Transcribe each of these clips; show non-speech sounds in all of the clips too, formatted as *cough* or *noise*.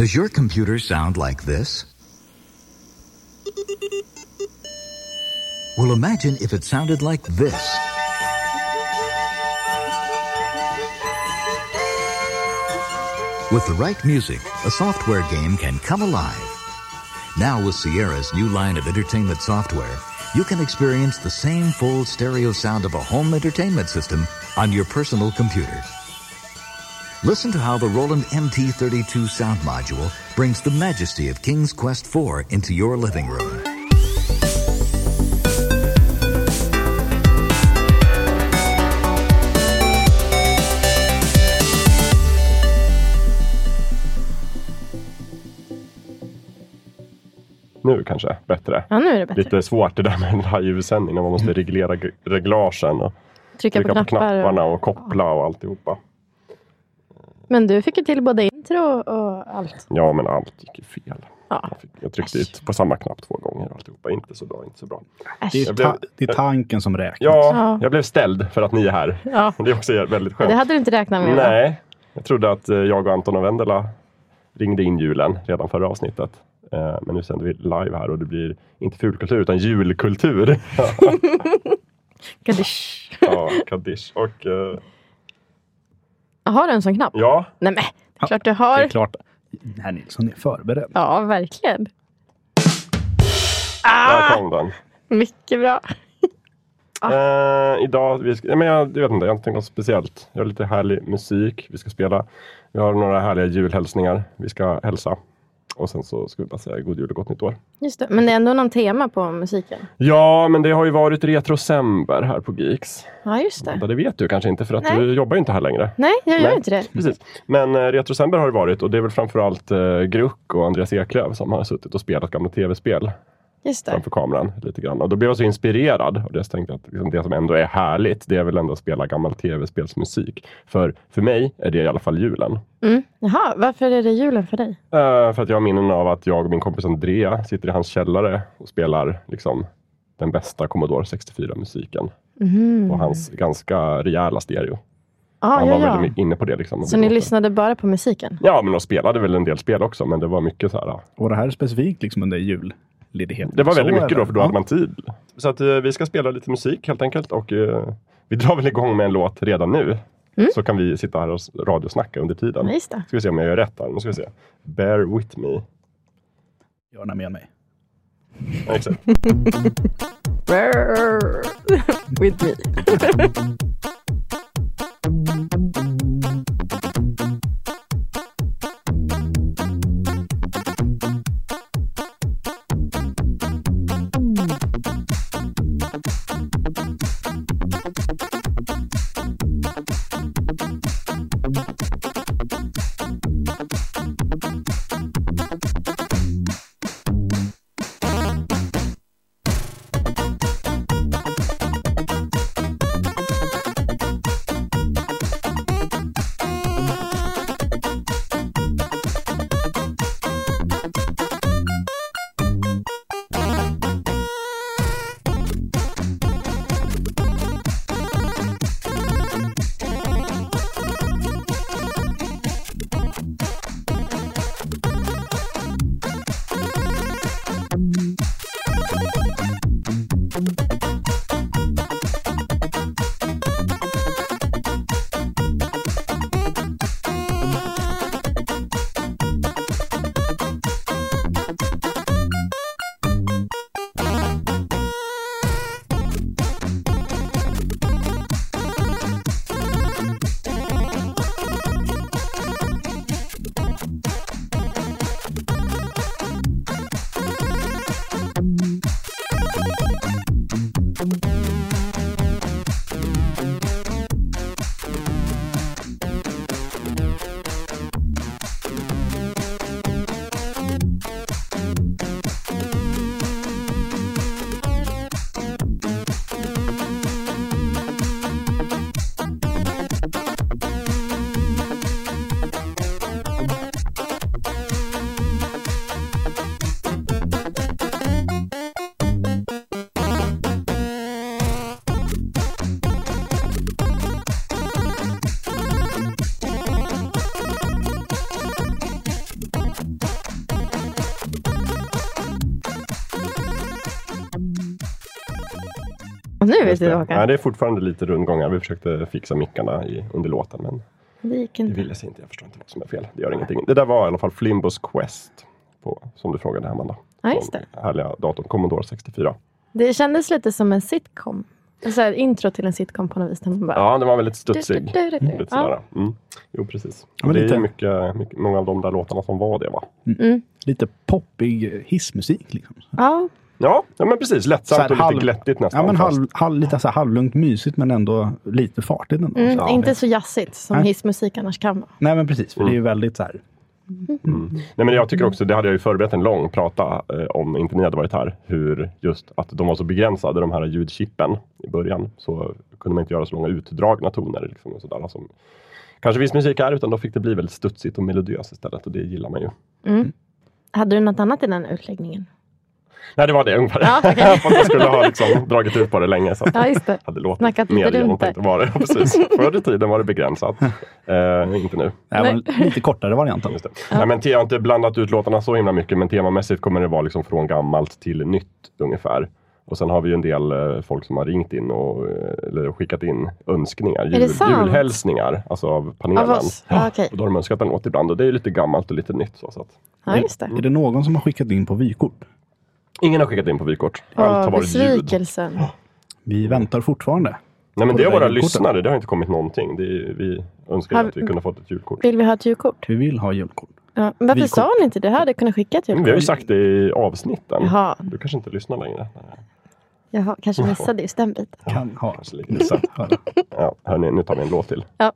Does your computer sound like this? Well, imagine if it sounded like this. With the right music, a software game can come alive. Now, with Sierra's new line of entertainment software, you can experience the same full stereo sound of a home entertainment system on your personal computer. Listen to how the Roland MT32 sound module brings the majesty of King's Quest IV into your living room. Nu kanske bättre. Ja, nu är det bättre. Lite svårt det där med en livesändning när man måste reglera g- reglagen och Trycka, trycka på, knappar. knapparna och koppla och alltihopa. Men du fick ju till både intro och allt. Ja, men allt gick ju fel. Ja. Jag, fick, jag tryckte ut på samma knapp två gånger och alltihopa. Inte så bra, inte så bra. Äsch. Det är, ta, det är tanken som räknas. Ja, Ja. jag blev ställd för att ni är här. Ja. Det är också väldigt skönt. Det hade du inte räknat med? va? Nej, jag trodde att eh, jag och Anton och Vendela ringde in julen redan förra avsnittet. Eh, Men nu sänder vi live här och det blir inte fulkultur utan julkultur. *laughs* *laughs* Kaddish. ja, Kaddish. Och eh, Har du en sån knapp? ja, Nej men, det är klart du Det har. är klart. Herr Nilsson är förberedd. Ja, verkligen. där Ah, kom den. mycket bra. Ah. *laughs* Eh, idag, vi ska, men jag, jag vet inte, jag har inte tänkt något speciellt. Jag har lite härlig musik vi ska spela. Vi har några härliga julhälsningar vi ska hälsa. Och sen så vi bara säga god jul och gott nytt år. Just det. Men det är ändå någon tema på musiken. Ja, men det har ju varit retrosember här på Geeks. Ja, just det. Det vet du kanske inte för att Nej. du jobbar inte här längre. Nej, jag gör Nej. inte det. Precis. Men eh, Retrosember har det varit och det är väl framförallt eh, Gruck och Andreas Eklöf som har suttit och spelat gamla tv-spel Just det. framför kameran lite grann. Och då blev jag så inspirerad och det så tänkte jag att liksom, det som ändå är härligt, det är väl ändå att spela gammal tv-spelsmusik. För, för mig är det i alla fall julen. Mm. Jaha, varför är det julen för dig? Eh, för att jag har minnen av att jag och min kompis Andrea sitter i hans källare och spelar liksom den bästa Commodore 64-musiken Mhm. på hans ganska rejäla stereo. Ah, Han ja, var ja. väldigt inne på det. Liksom, Så ni lyssnade bara på musiken? Ja, men de spelade väl en del spel också, men det var mycket så här. Och det här är specifikt liksom under julledigheten. Det var väldigt Så mycket då, för då Ja. hade man tid. Så att eh, vi ska spela lite musik helt enkelt och eh, vi drar väl igång med en låt redan nu. Mm. Så kan vi sitta här och radiosnacka under tiden. Just det. Ska vi se om jag gör rätt här. Nu ska vi se. Bear with me. Gärna med mig. Ja, exakt. *laughs* Brrr. With me. *laughs* nu du det. Håkan. Nej, det är fortfarande lite rundgångar. Vi försökte fixa mickarna i, under låten, men Det gick det inte. ville sig inte. Jag förstår inte vad som är fel. Det gör ingenting. Det där var i alla fall Flimbos Quest, på, som du frågade Amanda. Ja, just det. Härliga datorn Commodore 64. Det kändes lite som en sitcom. Så här, intro till en sitcom på något vis. bara, Ja, den var väldigt studsig. Du, du, du, du. Lite sådär. Mm. Jo, precis. Ja, men det är mycket, mycket, många av de där låtarna som var det, va? Mm. Lite poppig hissmusik. Liksom. Ja, Ja, ja men precis. Så Lättsamt här och lite halv- glättigt nästan. Ja, men halv, halv, lite så här halvlugnt mysigt men ändå lite fartigt. Ändå. mm, Ja. inte så jazzigt som Nej. hissmusik annars kan vara. Nej men precis, för det är ju väldigt så här. Mm. Nej, men jag tycker också, det hade jag ju förberett en lång prata eh, om inte ni hade varit här. Hur just att de var så begränsade, de här ljudchippen i början. Så kunde man inte göra så långa utdragna toner. Liksom, och sådär, som kanske viss musik är, utan då fick det bli väldigt studsigt och melodiöst istället. Och det gillar man ju. Mm. Hade du något annat i den utläggningen? Nej, det var det ungefär. Ja. *laughs* För att jag skulle ha liksom dragit ut på det länge. Så att Ja, just det. hade låtit Snackat lite mer runt genomtänkt vad det var. Precis. *laughs* Förr i tiden var det begränsat. *laughs* Eh, inte nu. Det här var lite kortare varianten. Just det. Nej, men jag har inte blandat ut låtarna så himla mycket, men temamässigt kommer det vara liksom från gammalt till nytt ungefär. Och sen har vi ju en del eh, folk som har ringt in och eh, eller skickat in önskningar, det jul, julhälsningar, alltså av panelen. Av oss? Ja, okej. Och då har de önskat en låt ibland och det är lite gammalt och lite nytt. Så, så att. Ja, just det. Är det någon som har skickat in på vykort? Ingen har skickat in på vykort. Allt har varit ljud. besvikelsen. Vi väntar fortfarande. Nej men det är våra lyssnare, det har inte kommit någonting. Det är, vi önskar Har- att vi kunde fått ett julkort. Vill vi ha ett julkort? Vi vill ha julkort. Ja. men Varför Vykort. sa ni inte det? Jag hade kunnat skicka ett Men julkort. vi har ju sagt det i avsnitten. Jaha, Du kanske inte lyssnar längre? jag kanske missade just den biten. Kan ha. Kanske lite missat. Höra. Ja, hörni, nu tar vi en låt till. Ja.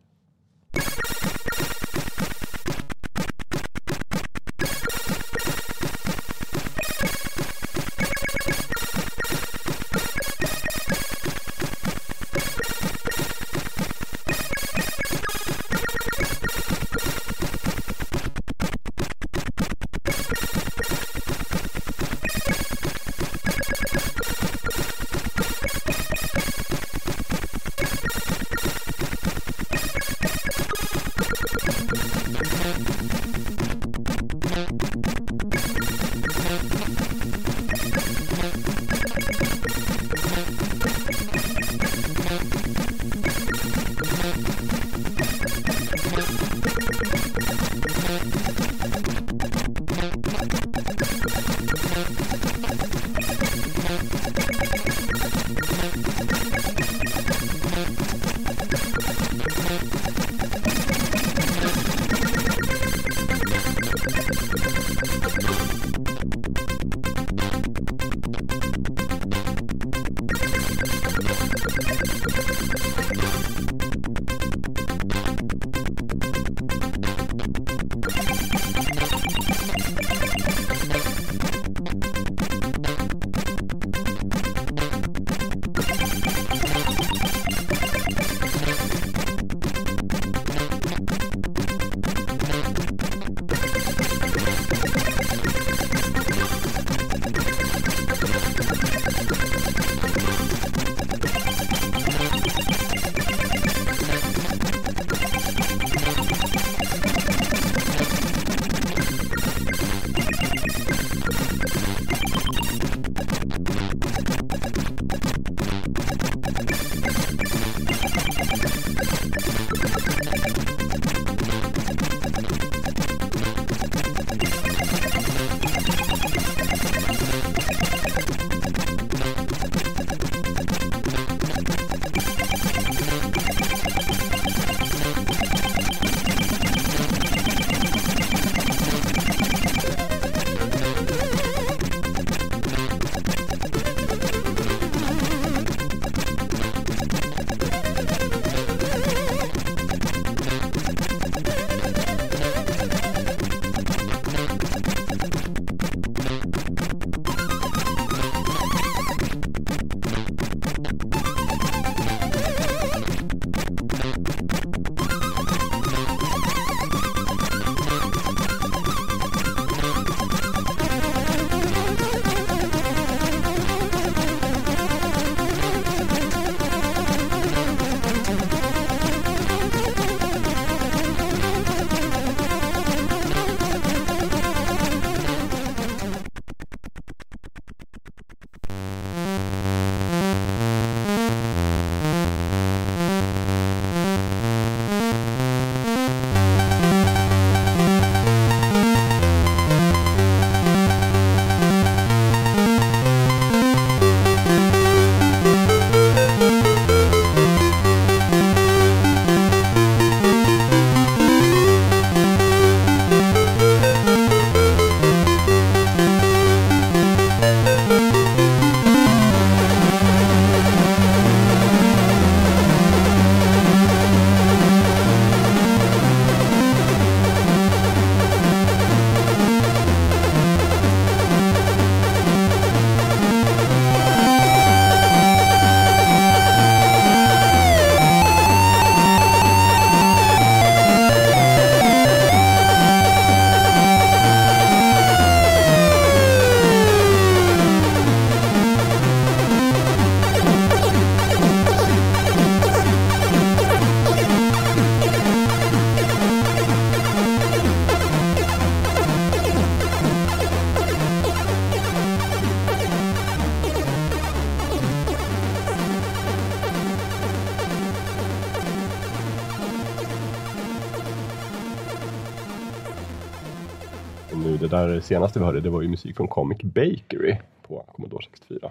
Senaste vi hörde, det var ju musik från Comic Bakery på Commodore 64.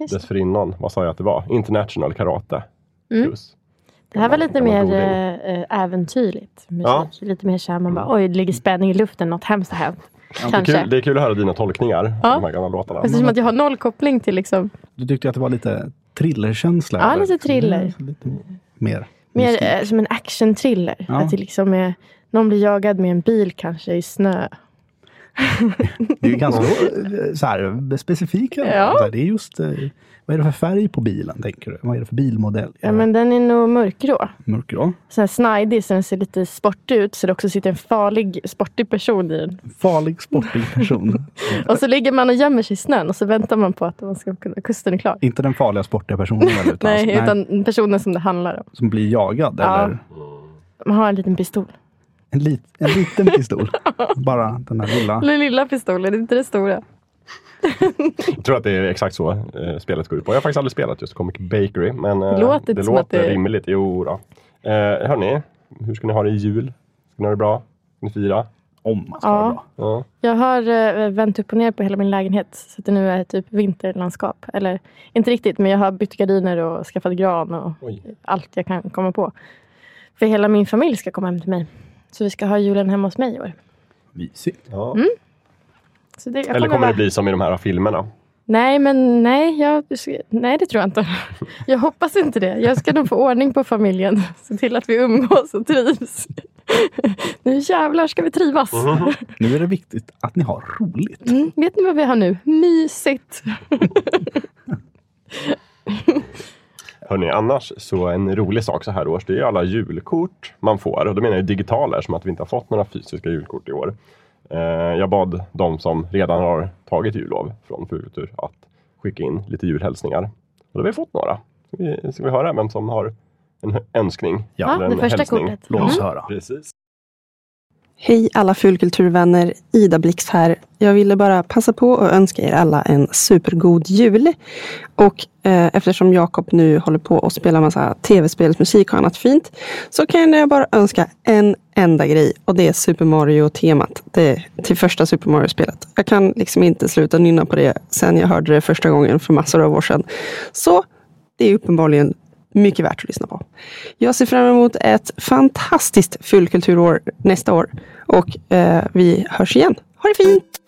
Just. Dessförinnan, vad sa jag att det var? International Karate. Mm. Plus. Det här var lite mer eh, äventyrligt. Musik. Ja. Lite mer såhär, man bara oj, det ligger spänning i luften, något hemskt har hänt. Det är, kul, det är kul att höra dina tolkningar Ja. av de här gamla låtarna. Eftersom att jag har noll koppling till liksom, Du tyckte att det var lite thrillerkänsla? Ja, lite thriller. Ja, Lite mer. mer eh, som en action-thriller. Ja. Att det liksom är, någon blir jagad med en bil kanske i snö. *laughs* Det är ju ganska eh, så här, specifika. Ja. Det är just, eh, vad är det för färg på bilen tänker du? Vad är det för bilmodell? Ja, men den är nog mörkgrå. Mörkgrå? Så här snidig så den ser lite sportig ut så det också sitter en farlig sportig person i den. Farlig sportig person. *laughs* Och så ligger man och gömmer sig i snön och så väntar man på att man ska kunna, kusten är klar. Inte den farliga sportiga personen väl, utan, *laughs* Nej, alltså, utan personen som det handlar om. som blir jagad? Ja. Eller Man har en liten pistol. En, lit, en liten pistol? Bara den här lilla. Den lilla pistolen, inte den stora. Jag tror att det är exakt så eh, spelet går ut på. Jag har faktiskt aldrig spelat just Comic Bakery. Men eh, Det låter det som låter det- rimligt. Jo då. Eh, hörni, hur ska ni ha det i jul? Ska ni ha det bra? Ska ni fira? Om man ska Ja. vara bra. Ja. Jag har eh, vänt upp och ner på hela min lägenhet så att det nu är typ vinterlandskap. Eller inte riktigt, men jag har bytt gardiner och skaffat gran och Oj. allt jag kan komma på. För hela min familj ska komma hem till mig. Så vi ska ha julen hemma hos mig i år. Mysigt. Ja. Mm. Så det, Eller kommer vara- det bli som i de här filmerna? Nej, men nej, jag, nej, det tror jag inte. *laughs* Jag hoppas inte det. Jag ska nog få ordning på familjen. Se till att vi umgås och trivs. Nu jävlar ska vi trivas. Nu är det viktigt att ni har roligt. Mm, vet ni vad vi har nu? Mysigt. *laughs* Hörni, annars så en rolig sak så här års, det är ju alla julkort man får. Och då menar jag digitala som att vi inte har fått några fysiska julkort i år. Eh, jag bad de som redan har tagit jullov från Fulkultur att skicka in lite julhälsningar. Och då har vi fått några. Ska vi, ska vi höra vem som har en önskning? Ja, eller det en första hälsning? kortet. Låt oss Mm. höra. Precis. Hej alla fulkulturvänner, Ida Blix här. Jag ville bara passa på att önska er alla en supergod jul. Och eh, eftersom Jakob nu håller på att spela massa tv-spelsmusik och annat fint så kan jag bara önska en enda grej och det är Super Mario-temat det, till första Super Mario-spelet. Jag kan liksom inte sluta nynna på det sen jag hörde det första gången för massor av år sedan. Så det är uppenbarligen mycket värt att lyssna på. Jag ser fram emot ett fantastiskt fullkulturår nästa år. Och eh, vi hörs igen. Ha det fint!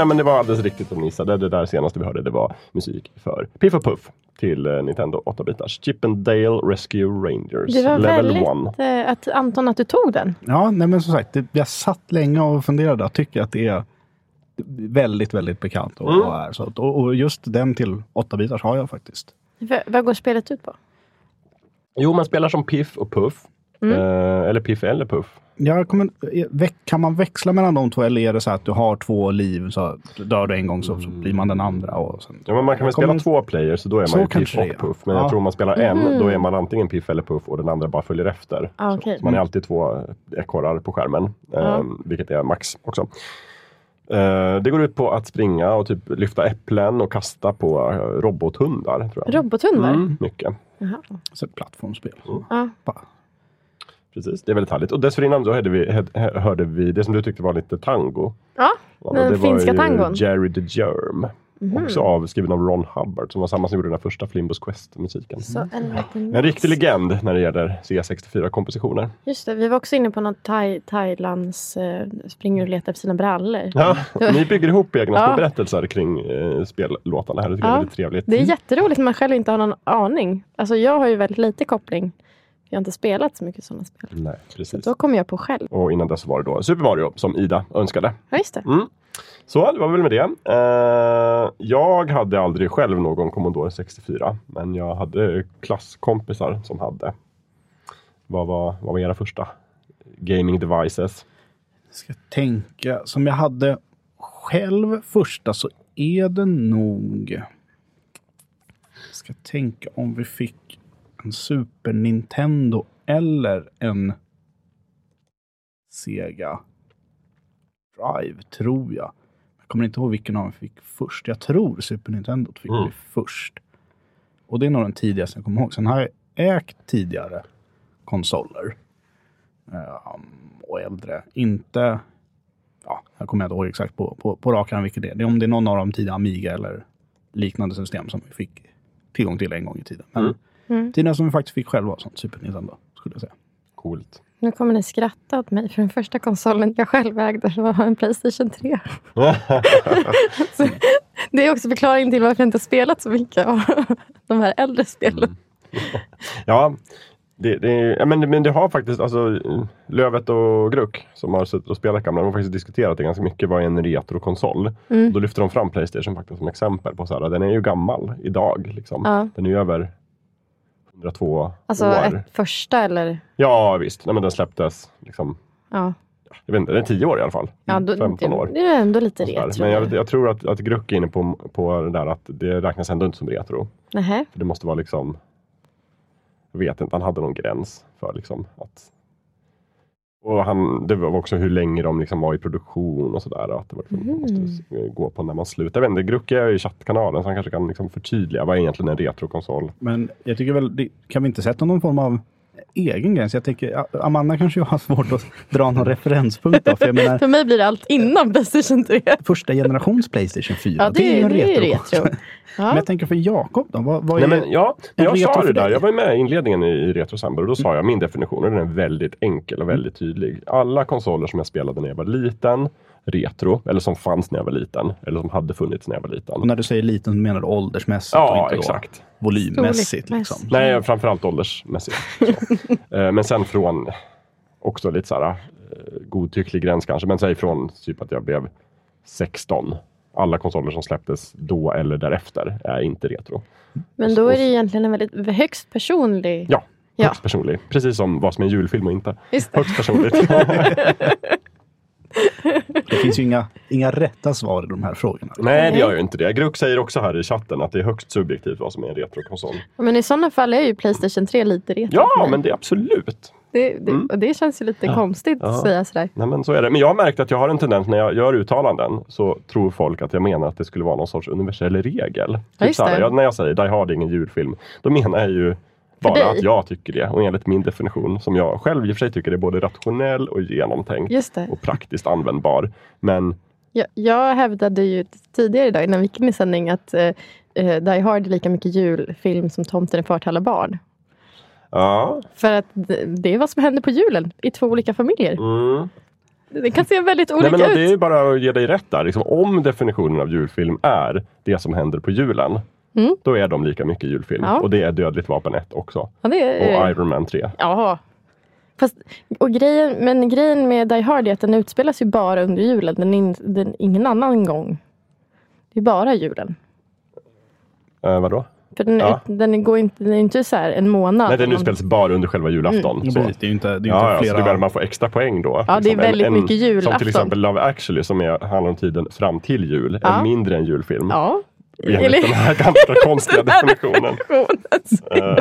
Nej men det var alldeles riktigt som ni gissade. Det där senaste vi hörde det var musik för Piff och Puff till eh, Nintendo 8-bitars. Chippendale Rescue Rangers Det var Level väldigt, 1. eh, att, Anton, att du tog den. Ja, nej men som sagt, det, jag satt länge och funderade och tycker att det är väldigt, väldigt bekant. Och, Mm. och, är så, att- och, och just den till 8-bitars har jag faktiskt. V- vad går spelet ut på? Jo, man spelar som Piff och Puff. Mm. Eh, eller Piff eller Puff. Jag kommer, väck- kan man växla mellan de två eller är det så att du har två liv, så dör du en gång så, så blir man den andra. Och sen, Ja, men man kan väl Kommer- spela två players så då är Så man ju Piff och. Puff. Men Ja. jag tror om man spelar en, då är man antingen Piff eller Puff och den andra bara följer efter. Ah, Så- okej. Så man är alltid två ekorrar på skärmen, eh, Ja. vilket är max också. Eh, det går ut på att springa och typ lyfta äpplen och kasta på eh, robothundar. Tror jag. Robothundar? Mm, mycket. Jaha. så ett plattformsspel. Ja. Bara- Precis, det är väldigt härligt. Och dessförinnan då hörde vi, hö- hörde vi det som du tyckte var lite tango. ja, Ja, Den det var finska ju tangon. Jerry the Germ. Mhm. Också av, skriven av Ron Hubbard som var samma som gjorde den här första Flimbus Quest-musiken. så en liten En riktig legend när det gäller C64-kompositioner. Just det, vi var också inne på något thai, Thailands eh, springer och letar efter sina brallor. Ja, ni bygger ihop egna Ja. små berättelser kring eh, spellåtarna här. Det tycker jag är Ja. väldigt trevligt. Det är jätteroligt när man själv inte har någon aning. Alltså jag har ju väldigt lite koppling. Jag har inte spelat så mycket sådana spel. Nej, precis. Då kommer jag på själv. Och innan dess var det då Super Mario som Ida önskade. Ja, just det. Mm. Så det var väl med det. Eh, jag hade aldrig själv någon Commodore 64. Men jag hade klasskompisar som hade. Vad var, vad var era första gaming devices? ska tänka, som jag hade själv första så är det nog... ska tänka om vi fick en Super Nintendo eller en Sega Drive, tror jag. Jag kommer inte ihåg vilken av dem vi fick först. Jag tror Super Nintendo fick Mm. vi först. Och det är nog den tidigaste jag kommer ihåg. Sen har jag ägt tidigare konsoler. Ehm, och äldre. Inte... Ja, jag kommer inte ihåg exakt på, på, på rak arm vilket det är. Det är om det är någon av de tidiga Amiga eller liknande system som vi fick tillgång till en gång i tiden. Men Mm. Mm. tiden som vi faktiskt fick själva var sånt Super Nintendo, skulle jag säga. Coolt. Nu kommer ni skratta åt mig för den första konsolen jag själv ägde var en Playstation 3. *laughs* Så, det är också förklaringen till varför jag inte har spelat så mycket av de här äldre spelen. *laughs* Ja, det, det, ja, men, men det har faktiskt, alltså Lövet och Gruck som har suttit och spelat gamla, de har faktiskt diskuterat det ganska mycket. Vad är en retrokonsol? Mm. Då lyfter de fram Playstation faktiskt som exempel på så här, den är ju gammal idag. Liksom. Ja. Den är ju över 102 Alltså år. ett första eller... Ja visst, Nej, men den släpptes liksom, Ja, jag vet inte, den är 10 år i alla fall. ja då, 15 år. Det är ändå lite retro. Men jag, jag tror att, att Gruck är inne på, på det där att det räknas ändå inte som retro. Nähä. För det måste vara liksom Jag vet inte, han hade någon gräns för liksom att och han, det var också hur länge de liksom var i produktion och sådär. Att det var liksom, Mm. måste s- gå på när man slutar. Jag vet inte, Grucke är i chattkanalen så han kanske kan liksom förtydliga vad är egentligen en retrokonsol? Men jag tycker väl, det, kan vi inte sätta någon form av egen gräns? Jag tänker, Amanda kanske har svårt att dra någon referenspunkt då. För jag menar, *laughs* För mig blir det allt innan Playstation 3. första generations Playstation 4, Ja, det, är, en det är ju retrokonsol. retro. *laughs* Men Ja. jag tänker för Jakob då? Vad, vad är, Nej, men, ja, en jag sa retro det där. dig? Jag var ju med i inledningen i, i Retrosamber och då sa jag min definition och den är väldigt enkel och väldigt tydlig. Alla konsoler som jag spelade när jag var liten, retro, eller som fanns när jag var liten, eller som hade funnits när jag var liten. och när du säger liten så menar du åldersmässigt och Ja, inte då exakt. volymmässigt. Liksom. Nej, framförallt åldersmässigt. *laughs* Eh, Men sen från också lite så här, eh, godtycklig gräns kanske, men säg från typ att jag blev 16. Alla konsoler som släpptes då eller därefter är inte retro. Men då är det egentligen en väldigt högst personlig... Ja, Ja. högst personlig. Precis som vad som är en julfilm och inte. Högst personligt. *laughs* *laughs* Det finns ju inga, inga rätta svar i de här frågorna. Nej, det gör ju inte det. Gruck säger också här i chatten att det är högst subjektivt vad som är en retrokonsol. Men i sådana fall är ju Playstation 3 lite retro Ja, men det är absolut. det, det, Mm. och det känns ju lite konstigt Ja. att säga sådär. Nej, men så är det. Men jag har märkt att jag har en tendens när jag gör uttalanden så tror folk att jag menar att det skulle vara någon sorts universell regel. Typ just så här, det. jag, när jag säger Die Hard är ingen julfilm, då menar jag ju bara dig? att jag tycker det. Och enligt min definition, som jag själv i och för sig tycker är både rationell och genomtänkt och praktiskt användbar. Men Jag, jag hävdade ju tidigare idag innan vi gick in i sändning att eh, eh, Die Hard är lika mycket julfilm som Tomten är far till alla barn. ja, För att det, är vad som händer på julen i två olika familjer. mm, Det kan se väldigt Nej, olika men det är ut. bara att ge dig rätt där. Liksom, om definitionen av julfilm är det som händer på julen, Mm. då är de lika mycket julfilm. Ja. Och det är Dödligt vapen 1 också. Ja, det Och är, Iron Man 3. ja. Fast, och grejen, men grejen med Die Hard är att den utspelas ju bara under julen. Den, är in, den ingen annan gång. Det är bara julen. Eh, vadå? För den, Ja. den, går inte, den är inte så här en månad. Nej, den Man- utspelas bara under själva julafton. Mm. Precis. Det är ju inte, det är ju Ja, inte ja, så flera... det är man får extra poäng då. Ja, det är Liksom en- väldigt en, mycket julafton. Som till exempel Love actually som är, handlar om tiden fram till jul. Ja. En mindre än julfilm. Ja. Enligt den här ganska *laughs* konstiga definitionen. Eh,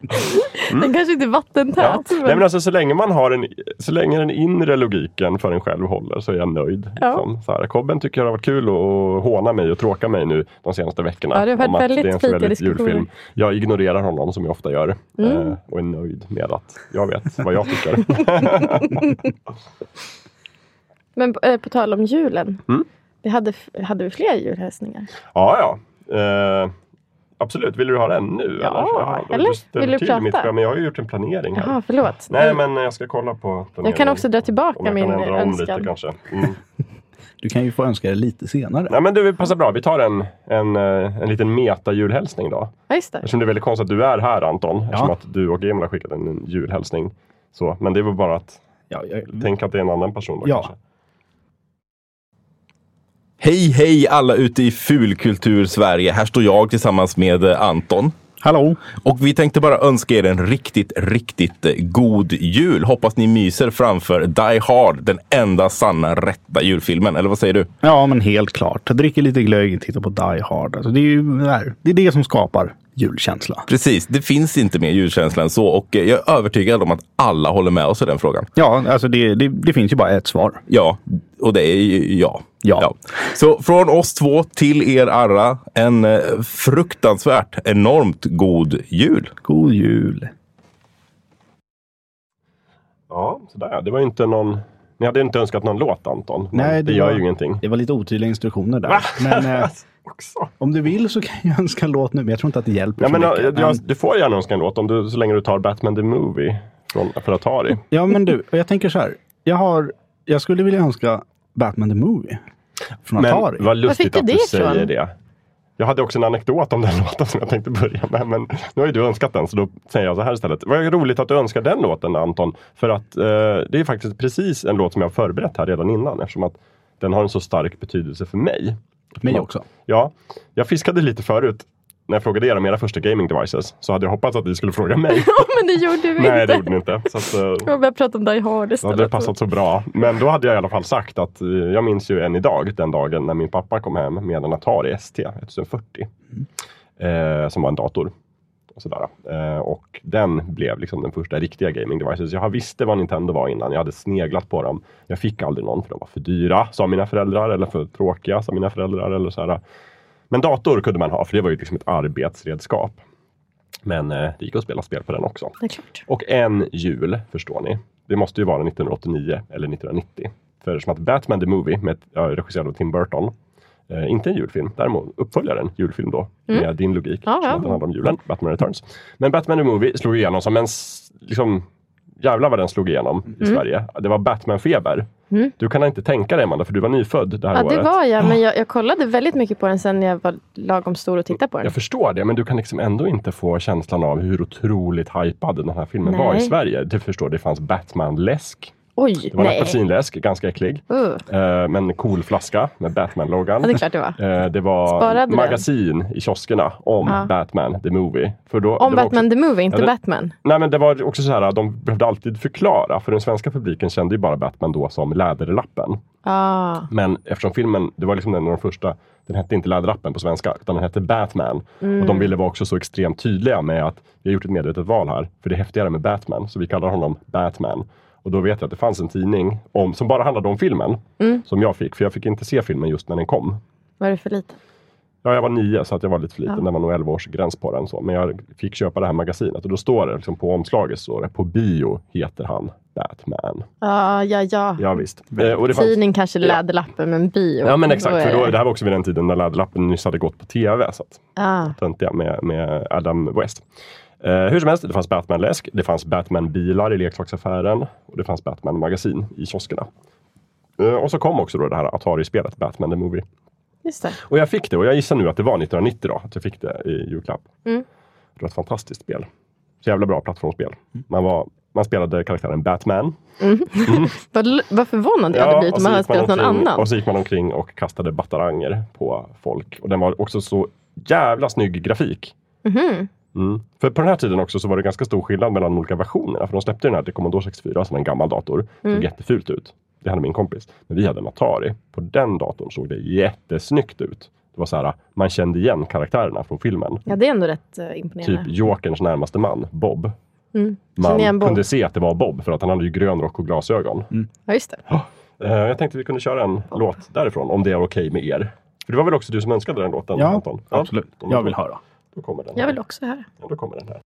*laughs* Den kanske inte är vattentät. Ja. men- Nej, men alltså, så, länge man har en, så länge den inre logiken för en själv håller så är jag nöjd. Ja. Liksom. Så här, Kobben tycker det har varit kul att håna mig och tråka mig nu de senaste veckorna. Ja, det har varit väldigt det är en diskussioner. julfilm. Jag ignorerar honom som jag ofta gör Mm. eh, och är nöjd med att jag vet vad jag tycker. *laughs* Men eh, på tal om julen. Mm. Vi hade, hade vi fler julhälsningar? ja, ja. Eh, absolut. Vill du ha den nu? Ja, Jaha, då- eller? Vill du prata? Mitt, ja, men jag har ju gjort en planering här. Jaha, förlåt. Nej, men jag ska kolla på planeringen. jag kan också dra tillbaka Om jag min kan ändra om lite önskan. kanske. Mm. *laughs* Du kan ju få önska det lite senare. Nej men du, passar bra. Vi tar en, en, eh, en liten meta-julhälsning då. Ja, just det. Eftersom det är väldigt konstigt att du är här Anton. Eftersom att du och Emil har skickat en, julhälsning. Så, men det väl bara att Ja, jag, tänka att det är en annan person då Ja. kanske. Hej, hej alla ute i fulkultur-Sverige. Här står jag tillsammans med eh, Anton. Hallå! Och vi tänkte bara önska er en riktigt, riktigt eh, god jul. Hoppas ni myser framför Die Hard, den enda sanna rätta julfilmen. Eller vad säger du? Ja, men helt klart. Dricker lite glögg, tittar på Die Hard. Alltså, det, är ju det är det som skapar julkänsla. Precis, det finns inte mer julkänsla än så och eh, jag är övertygad om att alla håller med oss i den frågan. Ja, alltså det, det, det finns ju bara ett svar. Ja, och det är ju ja. Ja. Så från oss två till er alla, en eh, fruktansvärt enormt god jul. God jul! Ja, sådär ja. Det var inte någon... Ni hade inte önskat någon låt Anton. Men Nej, det, det gör var- ju ingenting. Det var lite otydliga instruktioner där. Men eh, *laughs* Också. om du vill så kan jag *laughs* önska en låt nu. Men jag tror inte att det hjälper Ja, så men, mycket. jag, Men- jag, du får gärna önska en låt om du, så länge du tar Batman the Movie från, för Atari. Ja, men du, jag tänker så här. Jag, har, jag skulle vilja önska Batman the Movie. Från Men Atari. vad lustigt du att du det säger ifrån? det. Jag hade också en anekdot om den *laughs* låten som jag tänkte börja med. Men nu har ju du önskat den så då säger jag så här istället. Vad roligt att du önskar den låten Anton. För att eh, det är faktiskt precis en låt som jag har förberett här redan innan. Eftersom att den har en så stark betydelse för mig. Mig också. Ja, jag fiskade lite förut. När jag frågade er om era första gaming devices så hade jag hoppats att ni skulle fråga mig. *laughs* Ja, men det gjorde vi *laughs* Nej, inte. det gjorde ni inte. Så att, eh, Jag började prata om Die Hard Ja, istället. det passat så bra. Men då hade jag i alla fall sagt att eh, jag minns ju än idag den dagen när min pappa kom hem med en Atari ST 1040. Eh, som var en dator. Och, sådär. Eh, och den blev liksom den första riktiga gaming devices. Jag visste vad Nintendo var innan. Jag hade sneglat på dem. Jag fick aldrig någon för de var för dyra, sa mina föräldrar. Eller för tråkiga, sa mina föräldrar. Eller sådär. Men dator kunde man ha, för det var ju liksom ett arbetsredskap. Men eh, det gick att spela spel på den också. Och en jul, förstår ni. Det måste ju vara 1989 eller 1990. För som att Batman the Movie, med, ja, regisserad av Tim Burton, eh, inte en julfilm, däremot uppföljaren, julfilm då, med din logik. Ja, som ja. den handlar om julen, Batman Returns. Men Batman the Movie slog igenom som en, liksom, jävlar vad den slog igenom i Mm. Sverige. Det var Batman-feber. Du kan inte tänka dig Amanda, för du var nyfödd det här Ja, året. det var jag. Men jag, jag kollade väldigt mycket på den sen jag var lagom stor och tittade på den. Jag förstår det, men du kan liksom ändå inte få känslan av hur otroligt hypad den här filmen var i Nej. Sverige. Du förstår, det fanns Batman-läsk. Oj, Det var en nej. apelsinläsk, ganska äcklig. Uh, Eh, men cool flaska med Batman-loggan. ja, det är klart det var. Eh, det var Sparade magasin i kioskerna om Ja. Batman the Movie. För då, Om Batman också, the Movie, inte Ja, Batman. Nej men det var också så här, de behövde alltid förklara. För den svenska publiken kände ju bara Batman då som Läderlappen. Ah. Men eftersom filmen, det var liksom en av de första, den hette inte Läderlappen på svenska, utan den hette Batman. Mm. Och de ville vara också så extremt tydliga med att vi har gjort ett medvetet val här, för det är häftigare med Batman, så vi kallar honom Batman. Och då vet jag att det fanns en tidning om, som bara handlade om filmen, Mm. som jag fick, för jag fick inte se filmen just när den kom. Var det för lite? Ja, jag var nio så att jag var lite för liten. Ja. Det var nog 11 års gräns på den. Så. Men jag fick köpa det här magasinet och då står det liksom på omslaget så det, på bio heter han Batman. Ah, ja, ja. Ja, visst. Eh, och det fanns- Tidning kanske Ja. Läderlappen, men bio. Ja men exakt, för då, det- det här var också vid den tiden när Läderlappen nyss hade gått på tv. Så att, Ah. töntiga med, med Adam West. Eh, hur som helst, det fanns Batman-läsk, det fanns Batman-bilar i leksaksaffären och det fanns Batman-magasin i kioskerna. Eh, och så kom också då det här Atari-spelet Batman the Movie. Just det. Och jag fick det och jag gissar nu att det var 1990 då, att jag fick det i julklapp. Mm. Det var ett fantastiskt spel. Så jävla bra plattformsspel. Man, var, man spelade karaktären Batman. *laughs* Vad, vad förvånad jag hade blivit om man hade spelat någon annan. Och så gick man omkring och kastade bataranger på folk. Och den var också så jävla snygg grafik. Mhm. Mm. För på den här tiden också så var det ganska stor skillnad mellan de olika versionerna. För de släppte den här till Commodore 64 som en gammal dator. Såg Mm. jättefult ut. Det hade min kompis. Men vi hade en Atari. På den datorn såg det jättesnyggt ut. Det var så här, man kände igen karaktärerna från filmen. Ja, det är ändå rätt uh, imponerande. Typ Jokerns närmaste man, Bob. Mm. Man Bob. kunde se att det var Bob för att han hade ju grön rock och glasögon. Ja, just det. Eh, jag tänkte vi kunde köra en låt därifrån om det är okej med er. För det var väl också du som önskade den låten? Ja, Anton? absolut. Jag vill höra. Då kommer den Jag här. vill också höra. Ja, då kommer den här.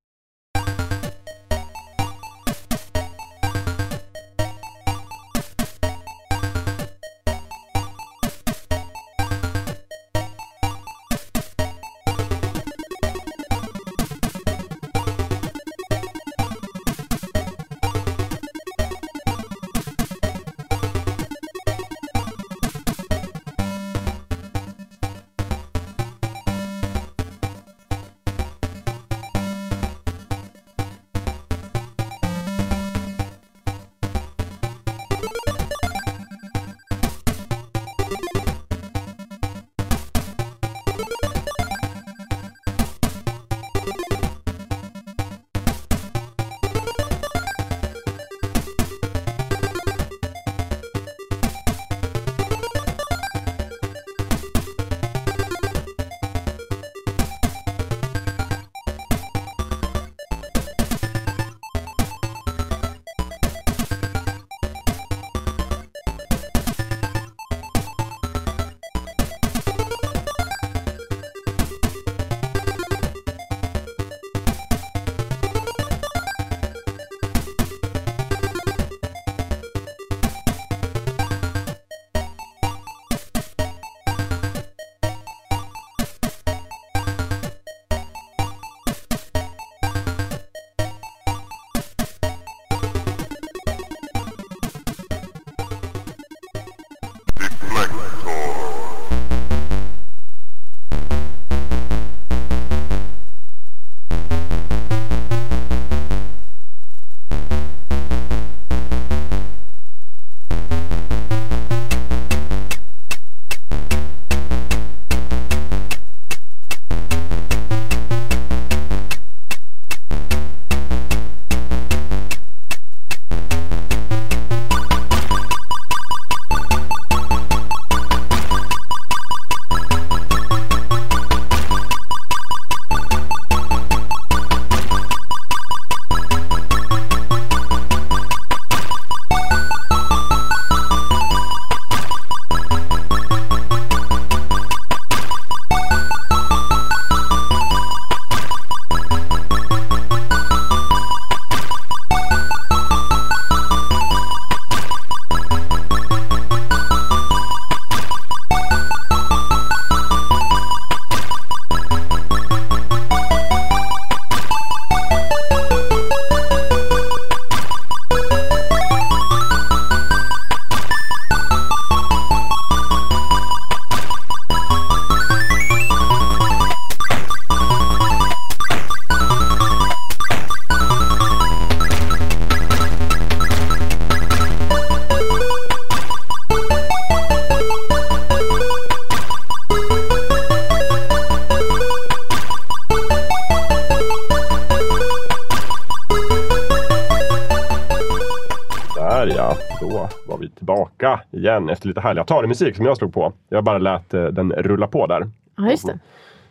Igen efter lite härlig Atari-musik som jag slog på. Jag bara lät eh, den rulla på där. Ja, just det.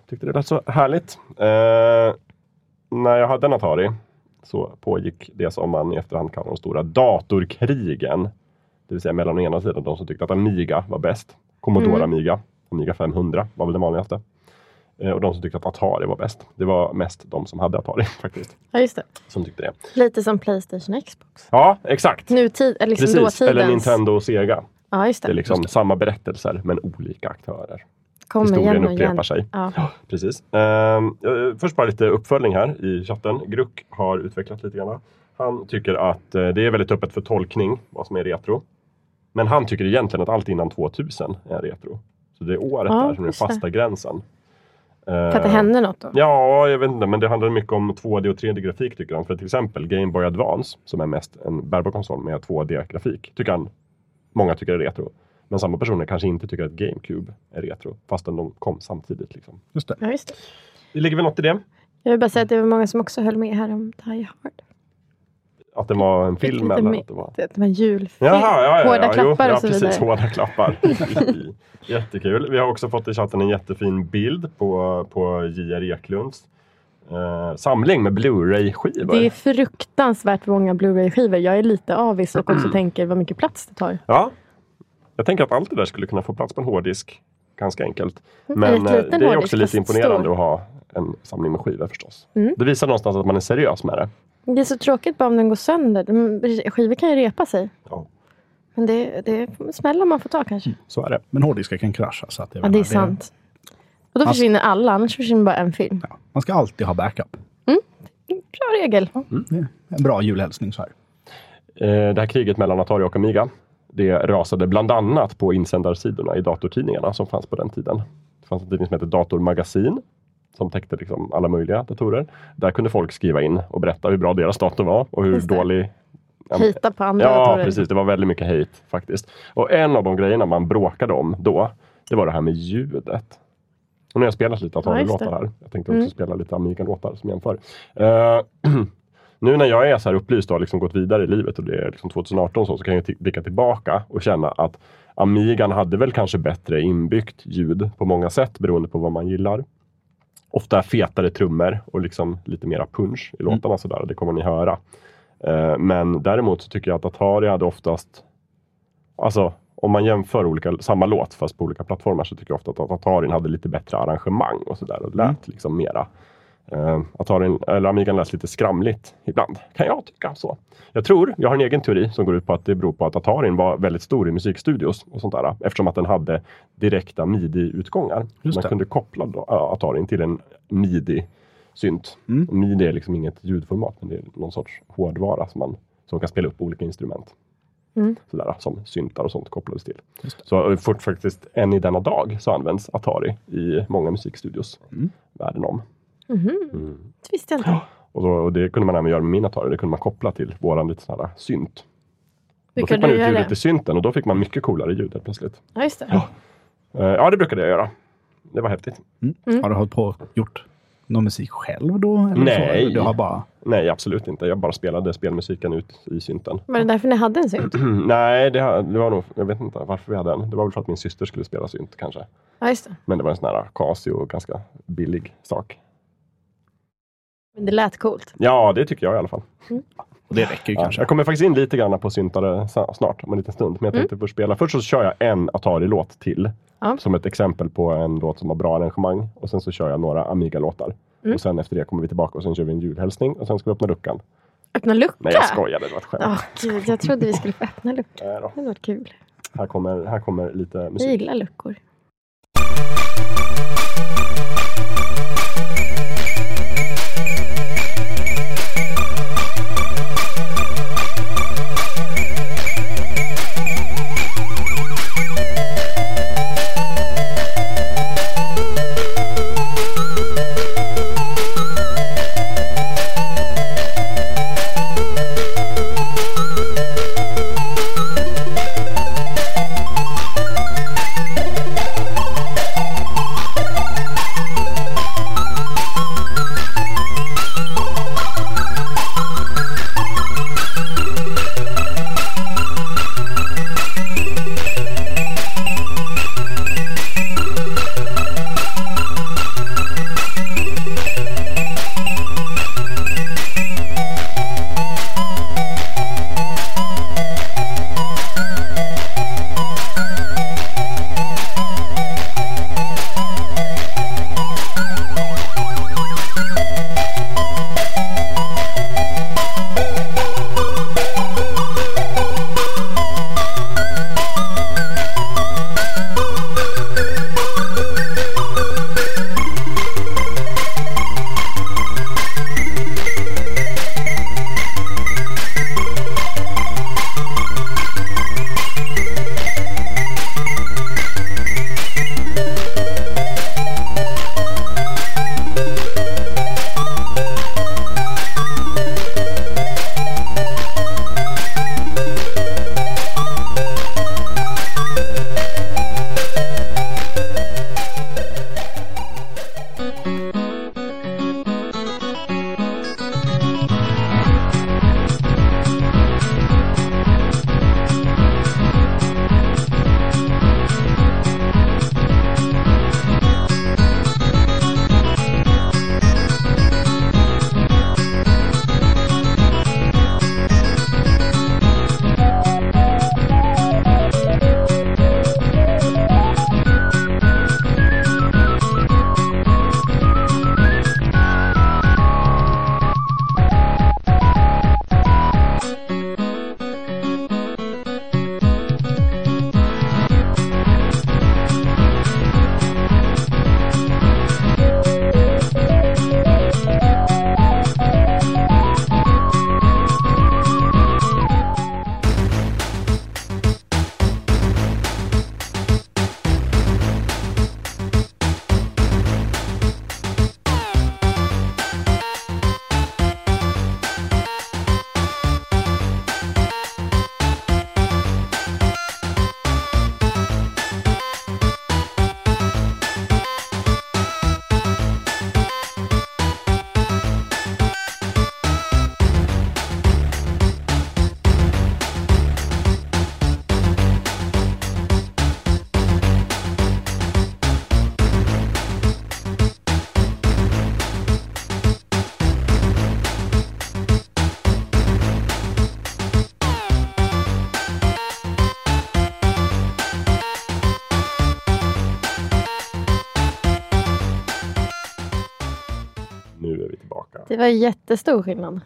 Tyckte det lät så härligt. Eh, när jag hade en Atari så pågick det som man i efterhand kallar de stora datorkrigen. Det vill säga mellan å ena sidan de som tyckte att Amiga var bäst. Commodore Mm. Amiga. Amiga 500 var väl den vanligaste. Eh, och de som tyckte att Atari var bäst. Det var mest de som hade Atari *laughs* faktiskt. Ja, just det. Som tyckte det. Lite som Playstation Xbox. Ja, exakt. Nutid, eller liksom Precis. Eller dåtidens. Nintendo och Sega. Ja, just Det det. är liksom samma berättelser men olika aktörer. Kommer historien igen och igen. upprepar sig. Ja. Precis. Ehm, eh, först bara lite uppföljning här i chatten. Gruck har utvecklat lite grann. Han tycker att eh, det är väldigt öppet för tolkning vad som är retro. Men han tycker egentligen att allt innan 2000 är retro. Så det är året Ja, där som är just det. fasta gränsen. För att det hände något då? Ja, jag vet inte, men det handlar mycket om 2D och 3D-grafik tycker han. För till exempel Game Boy Advance, som är mest en bärbar konsol med 2D-grafik, tycker han många tycker är retro. Men samma personer kanske inte tycker att GameCube är retro, fastän de kom samtidigt. Liksom. Just det. Ja, just det. Det ligger väl något i det? Jag vill bara säga att det var många som också höll med här om Die Hard. Att det var en film eller att det var... Det var julfilm. Jaha, ja, ja, Hårda ja, klappar jo, och så precis, vidare. hårda klappar. *laughs* Jättekul. Vi har också fått i chatten en jättefin bild på, på J.R. Eklunds eh, samling med Blu-ray-skivor. Det är fruktansvärt många Blu-ray-skivor. Jag är lite avis och också tänker vad mycket plats det tar. Ja. Jag tänker att allt det där skulle kunna få plats på en hårddisk ganska enkelt. Mm, Men en eh, det är också lite imponerande stor. att ha en samling med skivor förstås. Mm. Det visar någonstans att man är seriös med det. Det är så tråkigt bara om den går sönder. De- Skivor kan ju repa sig. Ja. Men det, det är smällar man får ta kanske. Så är det. Men hårddiskar kan krascha. Så att jag Ja, menar, det är sant. Och då Alltså- försvinner alla, annars försvinner bara en film. Ja, man ska alltid ha backup. Bra regel. Det är en bra julhälsning så här. Eh, det här kriget mellan Atari och Amiga det rasade bland annat på insändarsidorna i datortidningarna som fanns på den tiden. Det fanns en tidning som hette Datormagasin som täckte liksom alla möjliga datorer. Där kunde folk skriva in och berätta hur bra deras dator var och hur dålig Hejta på andra Ja, datorer. precis. Det var väldigt mycket hate faktiskt. Och en av de grejerna man bråkade om då, det var det här med ljudet. Och nu har jag spelat lite Atari-låtar här. Jag tänkte också Mm. spela lite Amiga-låtar som jämför. Eh, *clears throat* nu när jag är så här upplyst och har liksom gått vidare i livet och det är liksom 2018 så, så kan jag blicka tillbaka och känna att Amigan hade väl kanske bättre inbyggt ljud på många sätt beroende på vad man gillar. Ofta fetare trummor och liksom lite mera punch i låtarna sådär. Det kommer ni höra. Eh, Men däremot så tycker jag att Atari hade oftast, alltså om man jämför olika, samma låt fast på olika plattformar så tycker jag ofta att Atarin hade lite bättre arrangemang och sådär och lät liksom mera. Uh, Atarin, eller Amigan lät lite skramligt ibland, kan jag tycka. så. Jag tror, jag har en egen teori som går ut på att det beror på att Atarin var väldigt stor i musikstudios och sånt där eftersom att den hade direkta midi-utgångar. Man kunde koppla då, ja, Atarin till en midi-synt. Mm. Midi är liksom inget ljudformat, men det är någon sorts hårdvara som man som kan spela upp olika instrument. Mm. Sådär, som syntar och sånt kopplades till. Så fort faktiskt än i denna dag så används Atari i många musikstudios Mm. världen om. Mhm. Mm. Det visste jag inte. Och, då, och det kunde man även göra med min Atari. Det kunde man koppla till våran lite sån här synt. Då fick man ut ljudet det? i synten och då fick man mycket coolare ljud helt plötsligt. Ja, just det. Eh, ja, det brukade jag göra. Det var häftigt. Mm. Har du hållit på och gjort någon musik själv då? Eller Så? Nej. Eller Du har bara... Nej, absolut inte. Jag bara spelade spelmusiken ut i synten. Var det därför ni hade en synt? *clears throat* Nej, det, det var nog, jag vet inte varför vi hade den. Det var väl för att min syster skulle spela synt kanske. Ja, just det. Men det var en sån här Casio, ganska billig sak. Men det lät coolt. Ja, det tycker jag i alla fall. Och det räcker ju Ja, kanske. jag kommer faktiskt in lite grann på syntare snart, om en liten stund. Men jag tänkte först spela. Först så kör jag en Atari-låt till. Ja. Som ett exempel på en låt som har bra arrangemang. Och sen så kör jag några Amiga-låtar. Mm. Och sen efter det kommer vi tillbaka och sen kör vi en julhälsning. Och sen ska vi öppna luckan. Öppna lucka? Nej, jag skojade. Det var ett skämt. Åh, gud, jag trodde vi skulle få öppna lucka. Nej. Det varit kul. Här, kommer, här kommer lite Jag musik. gillar luckor. Det var jättestor skillnad.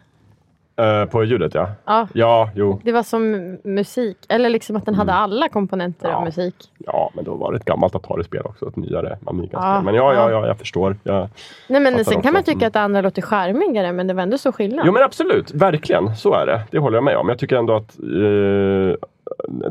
Eh, på ljudet ja. Ja, Ja, jo. det var som musik. Eller liksom att den hade alla komponenter Mm. Ja. av musik. Ja, men då var det ett gammalt Atari-spel också. Ett nyare Amiga-spel. Ja, Men ja, ja, ja. ja, jag förstår. Jag... Nej, men Fattar sen kan också. man tycka Mm. att det andra låter charmigare, men det var ändå så skillnad. Jo men absolut, verkligen. Så är det. Det håller jag med om. Jag tycker ändå att eh,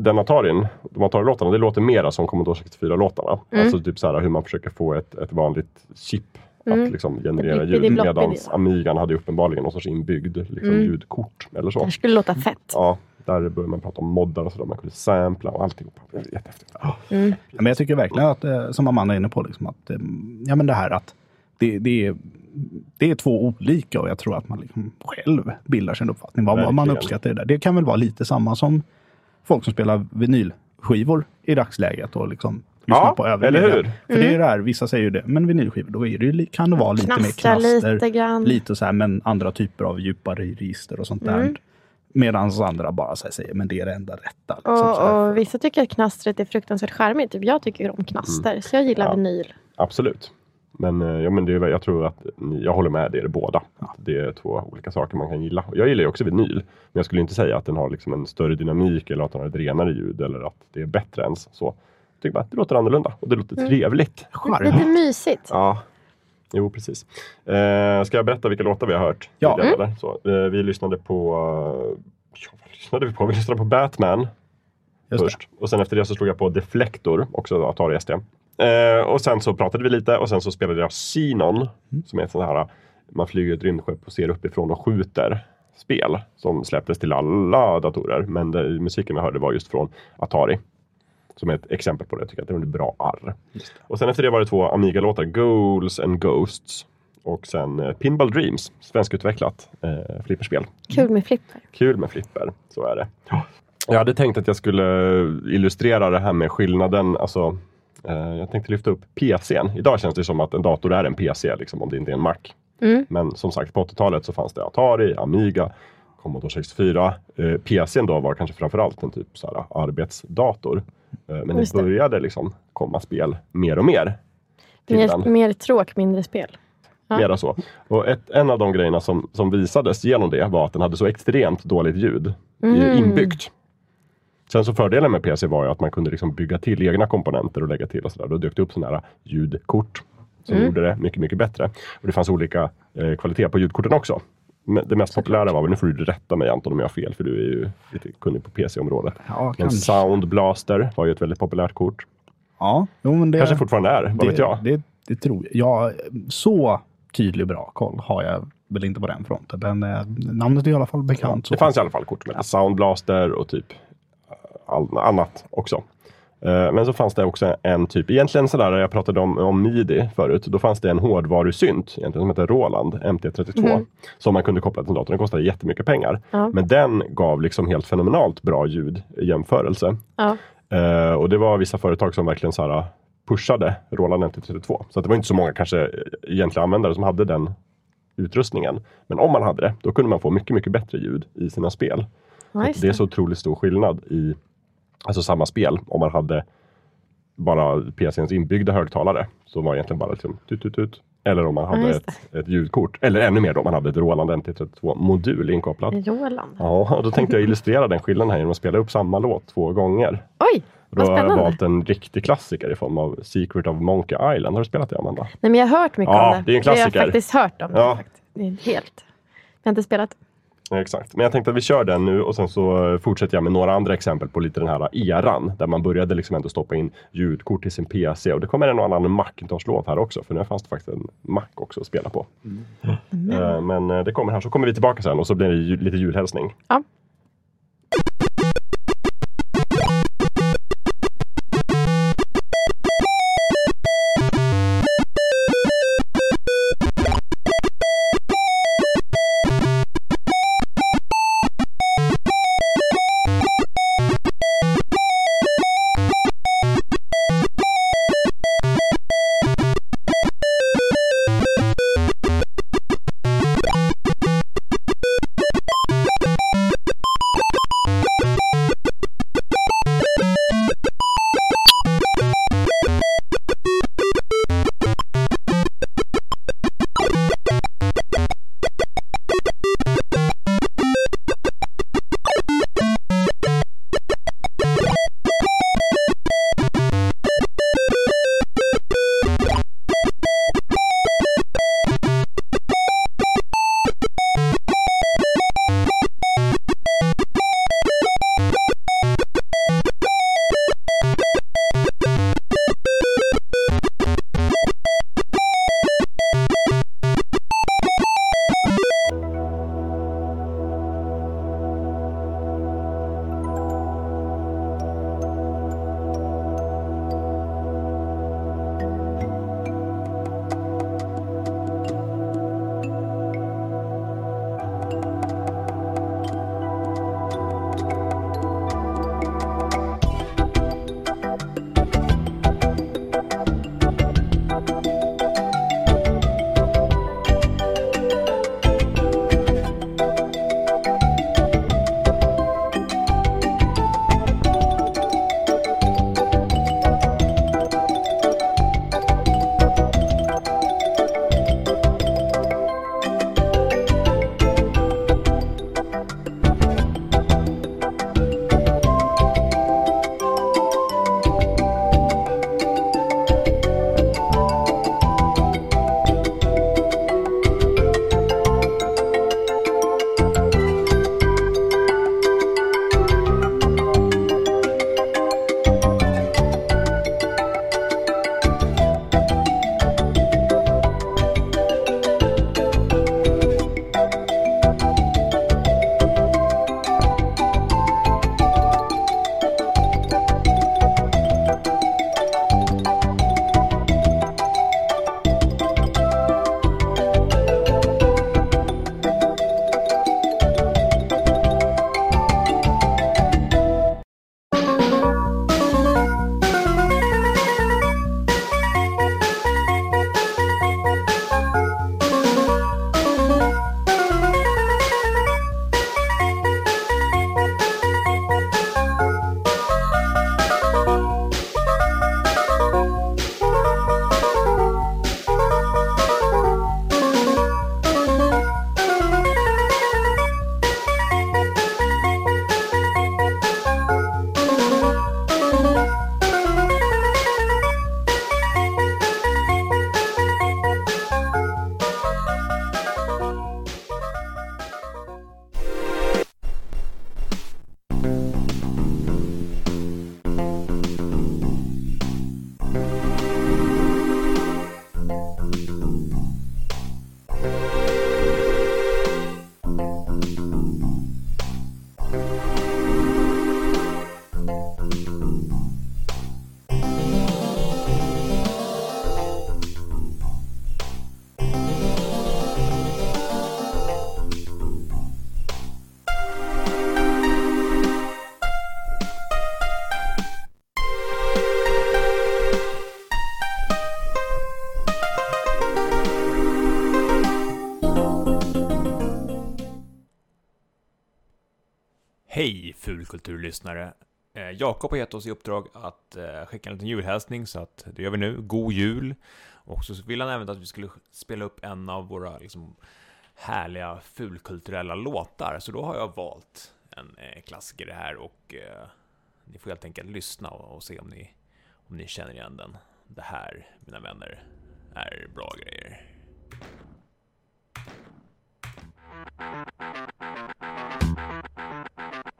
den Atarin, de Atari-låtarna, det låter mera som Commodore 64-låtarna. Mm. Alltså typ så här hur man försöker få ett, ett vanligt chip Mm. att liksom generera ljud. Medan Amigan hade uppenbarligen någon sorts inbyggd liksom, Mm. ljudkort eller Det så. här skulle låta fett. Ja, där börjar man prata om moddar och sådär. Man kunde sampla och allting. Det Jättehäftigt. Mm. Ja, Men jag tycker verkligen att, eh, som Amanda är inne på, liksom att, eh, ja, men det här att det, det, är, det är två olika och jag tror att man liksom själv bildar sin uppfattning. Vad, vad man Verkligen. uppskattar det där. Det kan väl vara lite samma som folk som spelar vinylskivor i dagsläget och liksom lyssnar Ja, på övrig eller hur? För det är det här, vissa säger ju det, men vinylskivor, då är det kan det vara lite mer Knastrar knaster. lite grann. Lite så här, men andra typer av djupare register och sånt där. Mm. Medan andra bara så här säger, men det är det enda rätta. Liksom. Och, och vissa tycker att knastret är fruktansvärt charmigt. Typ jag tycker om knaster, så jag gillar Ja. vinyl. Absolut. Men, eh, ja, men det är, jag tror att jag håller med er båda. Att Det är två olika saker man kan gilla. Jag gillar ju också vinyl. Men jag skulle inte säga att den har liksom en större dynamik eller att den har ett renare ljud eller att det är bättre ens. Så. Jag tycker bara att det låter annorlunda och det låter Mm. trevligt. Lite mysigt. Ja, jo precis. Eh, ska jag berätta vilka låtar vi har hört? Ja. tidigare, eller? Så, eh, vi lyssnade på eh, ja, vad lyssnade vi på? Vi lyssnade på Batman Just det. först. Och sen efter det så slog jag på Deflector, också Atari ST. Eh, och sen så pratade vi lite och sen så spelade jag Xenon, Mm. som är ett sånt här, man flyger ett rymdskepp och ser uppifrån och skjuter spel som släpptes till alla datorer. Men det, musiken vi hörde var just från Atari. Som är ett exempel på det. Jag tycker att det är en bra arr. Och sen efter det var det två Amiga-låtar, Goals and Ghosts. Och sen eh, Pinball Dreams, svenskutvecklat eh, flipperspel. Kul med flipper. Kul med flipper, så är det. Jag hade tänkt att jag skulle illustrera det här med skillnaden. Alltså, eh, jag tänkte lyfta upp PCn. Idag känns det som att en dator är en PC, liksom, om det inte är en Mac. Mm. Men som sagt, på 80-talet så fanns det Atari, Amiga, Commodore 64. Eh, PCn då var kanske framförallt en typ så här, arbetsdator. Eh, men Just det. började liksom komma spel mer och mer. Mer, mer tråk, mindre spel. Ja. Mera så. Och ett, en av de grejerna som, som visades genom det var att den hade så extremt dåligt ljud Mm. inbyggt. Sen så fördelen med PC var ju att man kunde liksom bygga till egna komponenter och lägga till och sådär. Då dök det upp sådana här ljudkort som Mm. gjorde det mycket, mycket bättre. Och det fanns olika eh, kvalitet på ljudkorten också. Det mest populära var, väl- nu får du rätta mig Anton om jag har fel, för du är ju lite kunnig på PC-området. Ja, Men. Sound Blaster var ju ett väldigt populärt kort. Ja, jo, men det, Kanske fortfarande är, vad det, vet jag. Det, det tror jag. Ja, så tydlig bra koll har jag väl inte på den fronten. Men eh, namnet är i alla fall bekant. så. Det fanns i alla fall kort som hette Sound Blaster och typ all, annat också. Eh, Men så fanns det också en typ, egentligen sådär, jag pratade om, om midi förut, då fanns det en hårdvarusynt egentligen som hette Roland MT32 Mhm. som man kunde koppla till datorn. Den kostade jättemycket pengar. Ja. Men den gav liksom helt fenomenalt bra ljud i jämförelse. Ja. Eh, och det var vissa företag som verkligen så här, pushade Roland MT32. Så det var inte så många kanske egentliga användare som hade den utrustningen. Men om man hade det, då kunde man få mycket, mycket bättre ljud i sina spel. Att det är så otroligt stor skillnad i alltså samma spel om man hade bara PCns inbyggda högtalare som var egentligen bara liksom tut, tut, tut. Eller om man hade just ett, ett ljudkort. Eller ännu mer då, om man hade ett Roland MT32-modul inkopplad. Roland. Ja, då tänkte jag illustrera den skillnaden här genom att spela upp samma låt två gånger. Oj, Då vad har jag valt en riktig klassiker i form av Secret of Monkey Island. Har du spelat det Amanda? Nej, men jag har hört mycket Ja, om det. det är en Det har klassiker. jag faktiskt hört om. Ja. Det, faktiskt. det är helt... Jag har inte spelat. Ja, Exakt, men jag tänkte att vi kör den nu och sen så fortsätter jag med några andra exempel på lite den här eran där man började liksom ändå stoppa in ljudkort till sin PC och det kommer en och annan Macintosh-låt här också för nu fanns det faktiskt en Mac också att spela på. Eh, Men eh, det kommer här så kommer vi tillbaka sen och så blir det lite julhälsning. Ja. Fulkulturlyssnare! Eh, Jakob har gett oss i uppdrag att eh, skicka en liten julhälsning så att det gör vi nu. God jul! Och så vill han även att vi skulle spela upp en av våra liksom, härliga fulkulturella låtar. Så då har jag valt en eh, klassiker här och eh, ni får helt enkelt lyssna och, och se om ni, om ni känner igen den. Det här, mina vänner, är bra grejer.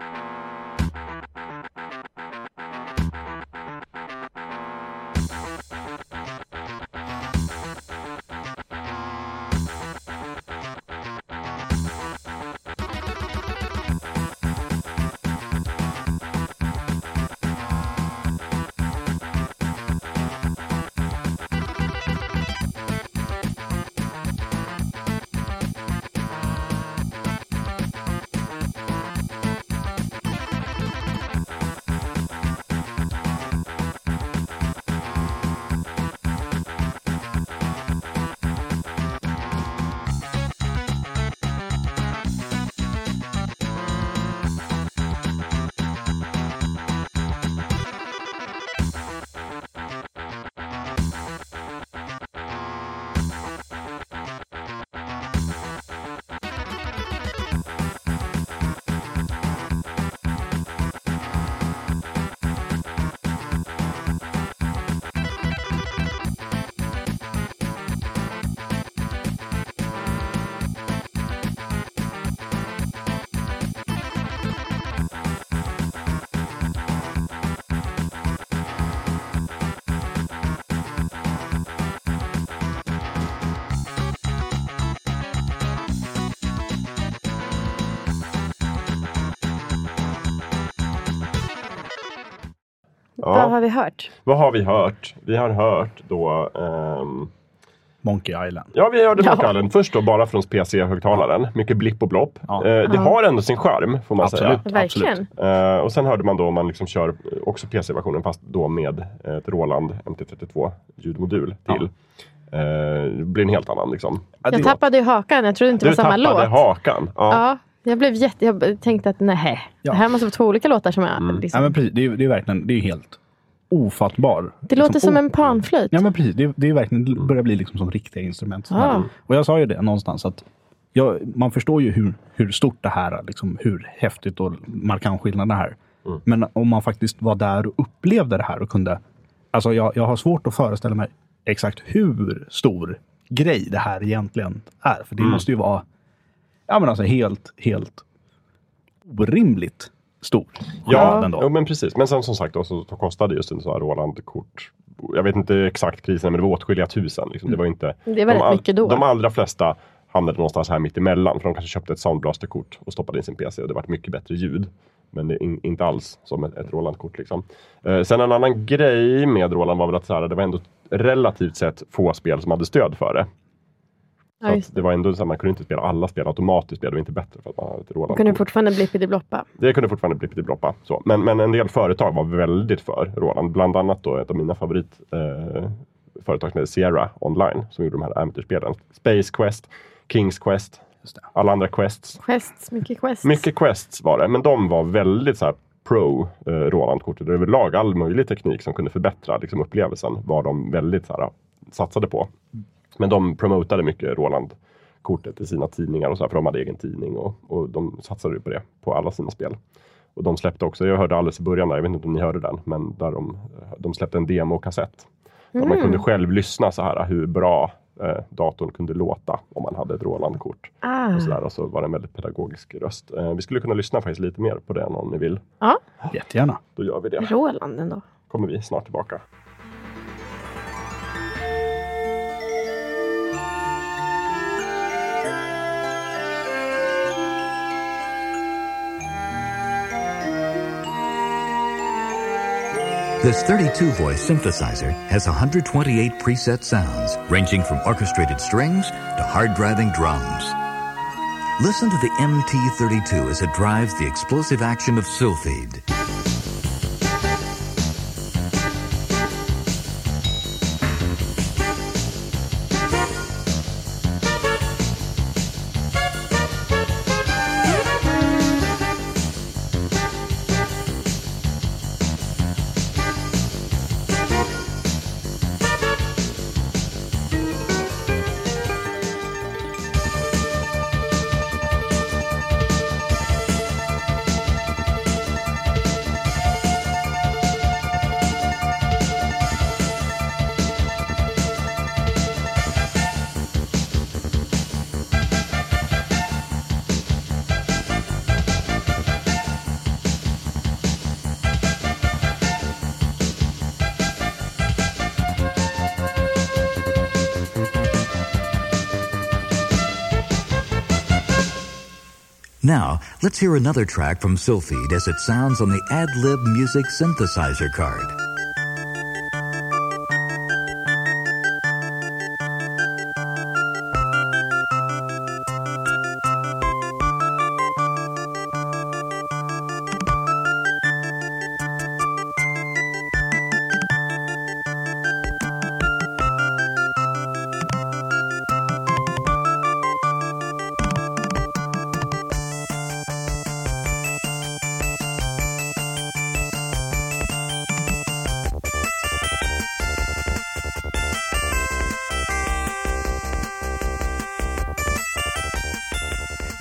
Vad har vi hört? Vad har vi hört? Vi har hört då ehm, Monkey Island. Ja, vi hörde Ja. Monkey Island först då bara från PC-högtalaren. Mycket blipp och blopp. Ja. Eh, det Ja. har ändå sin charm får man Absolut. säga. Verkligen. Eh, och sen hörde man då om man liksom kör också PC-versionen fast då med ett Roland MT32 ljudmodul till. Eh, det blir en helt annan liksom. Ja, det- Jag tappade ju hakan. Jag trodde inte det Du var samma tappade låt. hakan. Ja. Ja, jag blev jätte... Jag tänkte att nej, Ja. det här måste vara två olika låtar som är... Mm. Liksom. Ja, men precis, det, är, det är verkligen det är helt ofattbar. det låter som o- en panflöjt. Ja men precis, det, det är verkligen, det börjar bli liksom som riktiga instrument. Ah. Och jag sa ju det någonstans att jag, man förstår ju hur, hur stort det här är, liksom, hur häftigt och markant skillnaden är här. Mm. Men om man faktiskt var där och upplevde det här och kunde... Alltså jag, jag har svårt att föreställa mig exakt hur stor grej det här egentligen är. För det Mm. måste ju vara ja, men alltså helt, helt orimligt stor Ja, jo, men precis. Men sen som sagt då, så, så kostade just en sån här Roland-kort. Jag vet inte exakt priserna, men det var åtskilliga tusen. Liksom. Det var inte, Det var de, rätt mycket då. de allra flesta hamnade någonstans här mitt emellan. För de kanske köpte ett Soundblaster-kort och stoppade in sin PC och det var mycket bättre ljud. Men det är in, inte alls som ett, ett Roland-kort. Liksom. Eh, sen en annan grej med Roland var väl att så här, det var ändå relativt sett få spel som hade stöd för det. Ja, att det var ändå så här, man kunde inte spela alla spel automatiskt. Det var inte bättre för att man hade ett det. Roland-kort. kunde fortfarande blippidi-bloppa. Det kunde fortfarande bli bloppa. Så. Men, men en del företag var väldigt för Roland. Bland annat då ett av mina favoritföretag eh, företag som heter Sierra Online som gjorde de här äventyrsspelen. Space Quest, Kings Quest, Just det. alla andra quests. Quests, mycket quests. Mycket quests var det, men de var väldigt så här pro eh, Roland-kortet. Överlag all möjlig teknik som kunde förbättra liksom, upplevelsen var de väldigt så här, satsade på. Men de promotade mycket Roland-kortet i sina tidningar och så här, för de hade egen tidning och, och de satsade ju på det på alla sina spel. Och de släppte också, jag hörde alldeles i början, där, jag vet inte om ni hörde den, men där de, de släppte en demokassett. Där man kunde själv lyssna så här hur bra eh, datorn kunde låta om man hade ett Roland-kort. Ah. Och, så där, och så var det en väldigt pedagogisk röst. Eh, vi skulle kunna lyssna faktiskt lite mer på den om ni vill. Ja, Jättegärna. Då gör vi det. Roland ändå. kommer vi snart tillbaka. This 32 voice synthesizer has 128 preset sounds, ranging from orchestrated strings to hard driving drums. Listen to the MT32 as it drives the explosive action of Sylphide. Let's hear another track from Sylphied as it sounds on the AdLib Music Synthesizer card.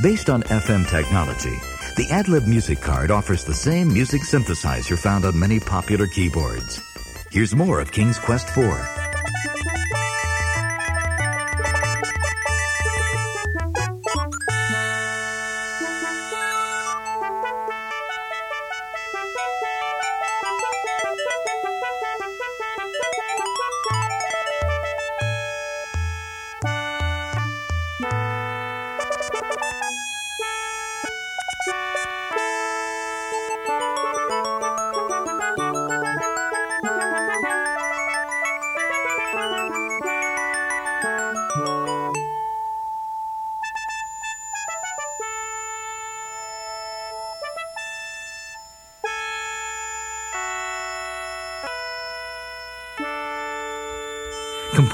Based on FM technology, the AdLib Music Card offers the same music synthesizer found on many popular keyboards. Here's more of King's Quest 4.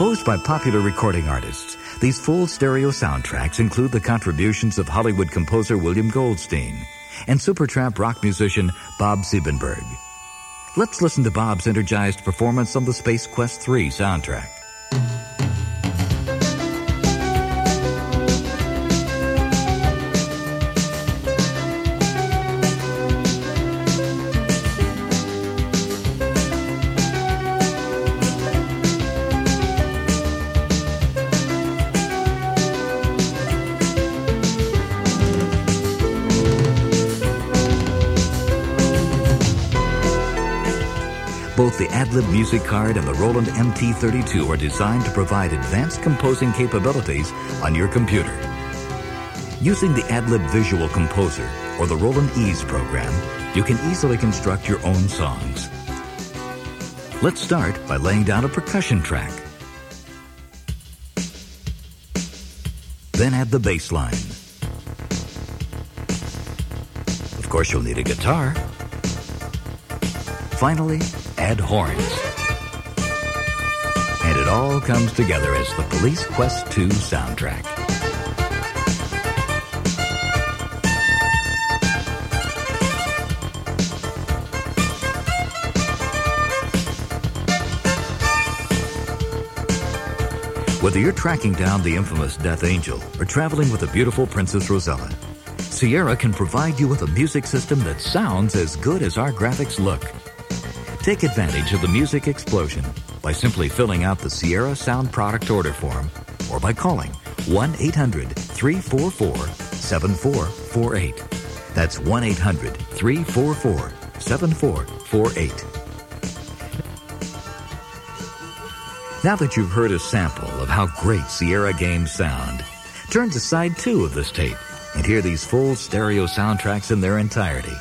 Composed by popular recording artists, these full stereo soundtracks include the contributions of Hollywood composer William Goldstein and Supertramp rock musician Bob Siebenberg. Let's listen to Bob's energized performance on the Space Quest 3 soundtrack. Music Card and the Roland MT32 are designed to provide advanced composing capabilities on your computer. Using the AdLib Visual Composer or the Roland Ease program, you can easily construct your own songs. Let's start by laying down a percussion track. Then add the bass line. Of course, you'll need a guitar. Finally, add horns. All comes together as the Police Quest 2 soundtrack. Whether you're tracking down the infamous Death Angel or traveling with the beautiful Princess Rosella, Sierra can provide you with a music system that sounds as good as our graphics look. Take advantage of the music explosion by simply filling out the Sierra Sound Product Order Form or by calling 1 800 344 7448. That's 1 800 344 7448. Now that you've heard a sample of how great Sierra games sound, turn to side two of this tape and hear these full stereo soundtracks in their entirety.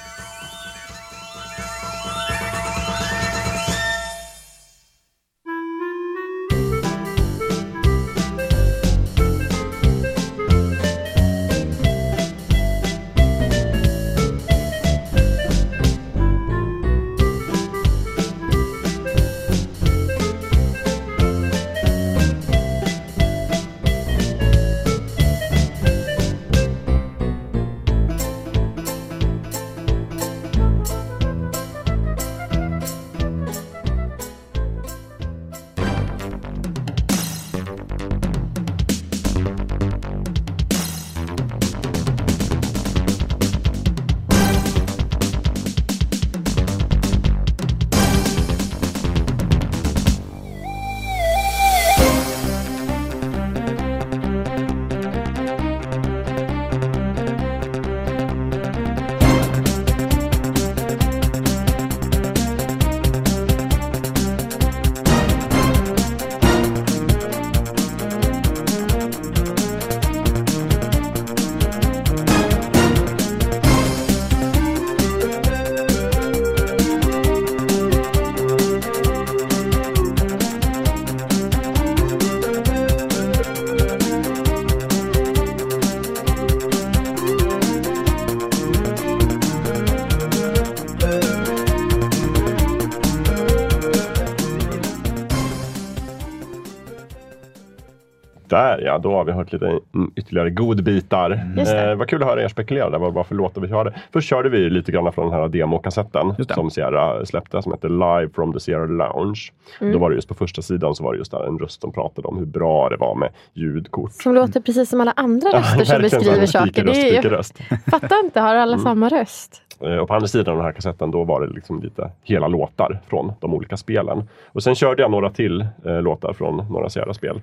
Ja, då har vi hört lite mm, ytterligare godbitar. Det. Eh, vad kul att höra er spekulera där, vad vad för låtar vi körde. Först körde vi lite grann från den här demokassetten det. som Sierra släppte som heter Live from the Sierra Lounge. Mm. Då var det just på första sidan så var det just där en röst som pratade om hur bra det var med ljudkort. Som låter precis som alla andra röster som Verkligen beskriver saker. Det speakerröst, är, jag speakerröst. fattar inte, har alla samma röst? Eh, Och på andra sidan av den här kassetten då var det liksom lite hela låtar från de olika spelen. Och sen körde jag några till eh, låtar från några Sierra-spel.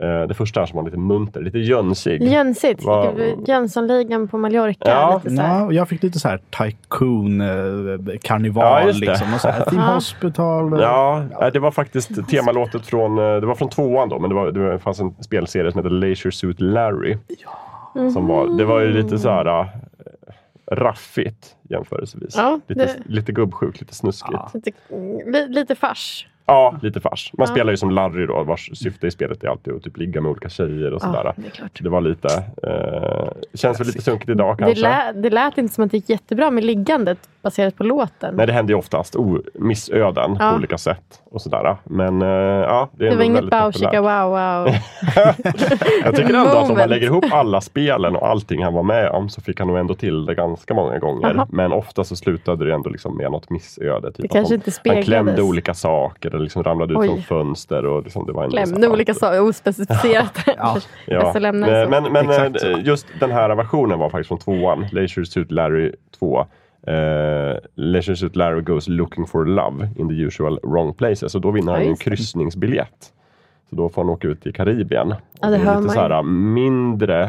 Eh, det första här som var lite munter, lite jönsig. Jönsigt. Jönssonligan på Mallorca. Ja. lite så här. Ja, och jag fick lite så här tycoon, eh, karneval Ja, liksom. Och så här, *laughs* Ja. Hospital. eh, Ja, det var faktiskt temalåtet från, det var från tvåan då, men det, var, det fanns en spelserie som heter Leisure Suit Larry. Som var, det var ju lite så här raffigt jämförelsevis. Ja, lite, det- lite gubbsjukt, lite snuskigt. Ja. Ja, Lite, li, lite fars. Lite fars. Man Ja. spelar ju som Larry då, vars syfte i spelet är alltid att typ ligga med olika tjejer och sådär. Ja, det. Det var lite, eh, känns väl lite sunkigt idag Det, kanske. lä, det lät inte som att det gick jättebra med liggandet baserat på låten. Nej, det händer ju oftast o- missöden Ja. på olika sätt och sådär. Men eh, ja, det är det var inget chicka wow wow. *laughs* Jag tycker ändå att om man lägger ihop alla spelen och allting han var med om så fick han nog ändå till det ganska många gånger. Jaha. Men ofta så slutade det ändå liksom med något missöde. Typ Det kanske inte han klämde speglades. olika saker eller liksom ramlade ut Oj. från fönster. Och liksom det var så Klämde här- olika saker, ospecificerat. *laughs* Ja. Ja. Lämna det Eh, så. Men, men så. eh, just den här versionen var faktiskt från tvåan. Leisure Suit Larry 2. Uh, Leisure Suit Larry goes looking for love in the usual wrong places. Och då vinner han Ja, ju en det. kryssningsbiljett. Så då får han åka ut i Karibien. Ja, det är hör lite man så här, mindre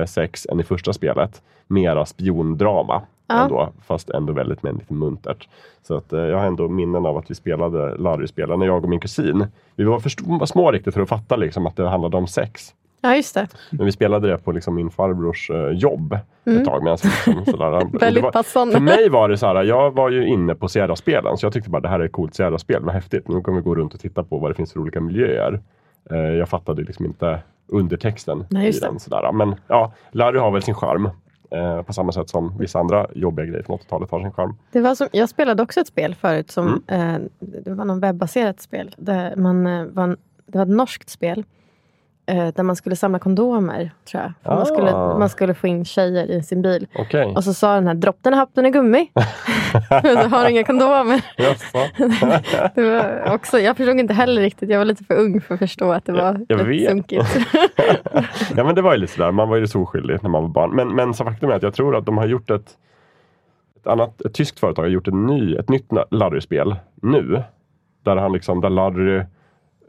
eh, sex än i första spelet. Mera spiondrama. Ja. Ändå, fast ändå väldigt men lite muntert. Så att, eh, jag har ändå minnen av att vi spelade Larry-spelen när jag och min kusin. Vi var för små riktigt för att fatta liksom, att det handlade om sex. Ja, just det. Men vi spelade det på liksom min farbrors eh, jobb ett tag. Medan liksom, *laughs* sådär, det Väldigt var, passande. för mig var det så här, jag var ju inne på Sierra-spelen så jag tyckte bara det här är ett coolt Sierra-spel, vad häftigt. Nu kommer vi gå runt och titta på vad det finns för olika miljöer. Eh, jag fattade liksom inte undertexten Nej, i den. Sådär. Men ja, Larry har väl sin charm. Eh, på samma sätt som vissa andra jobbiga grejer från 80-talet har sin charm. Det var som, jag spelade också ett spel förut som Mm. eh, det var någon webbaserat spel. Där man, eh, var en, det var ett norskt spel. Eh, där man skulle samla kondomer, tror jag. För man, skulle, Ah. man skulle få in tjejer i sin bil. Okej. Och så sa den här, dropp den här happen i gummi. *laughs* Så har du inga kondomer. *laughs* Det var också, jag förstod inte heller riktigt. Jag var lite för ung för att förstå att det var Jag lite vet. sunkigt. *laughs* ja men det var ju lite sådär, man var ju så oskyldig när man var barn. Men, men så faktum är att jag tror att de har gjort ett, ett annat, ett tyskt företag har gjort en ny, ett nytt Larry-spel nu. Där han liksom, där Larry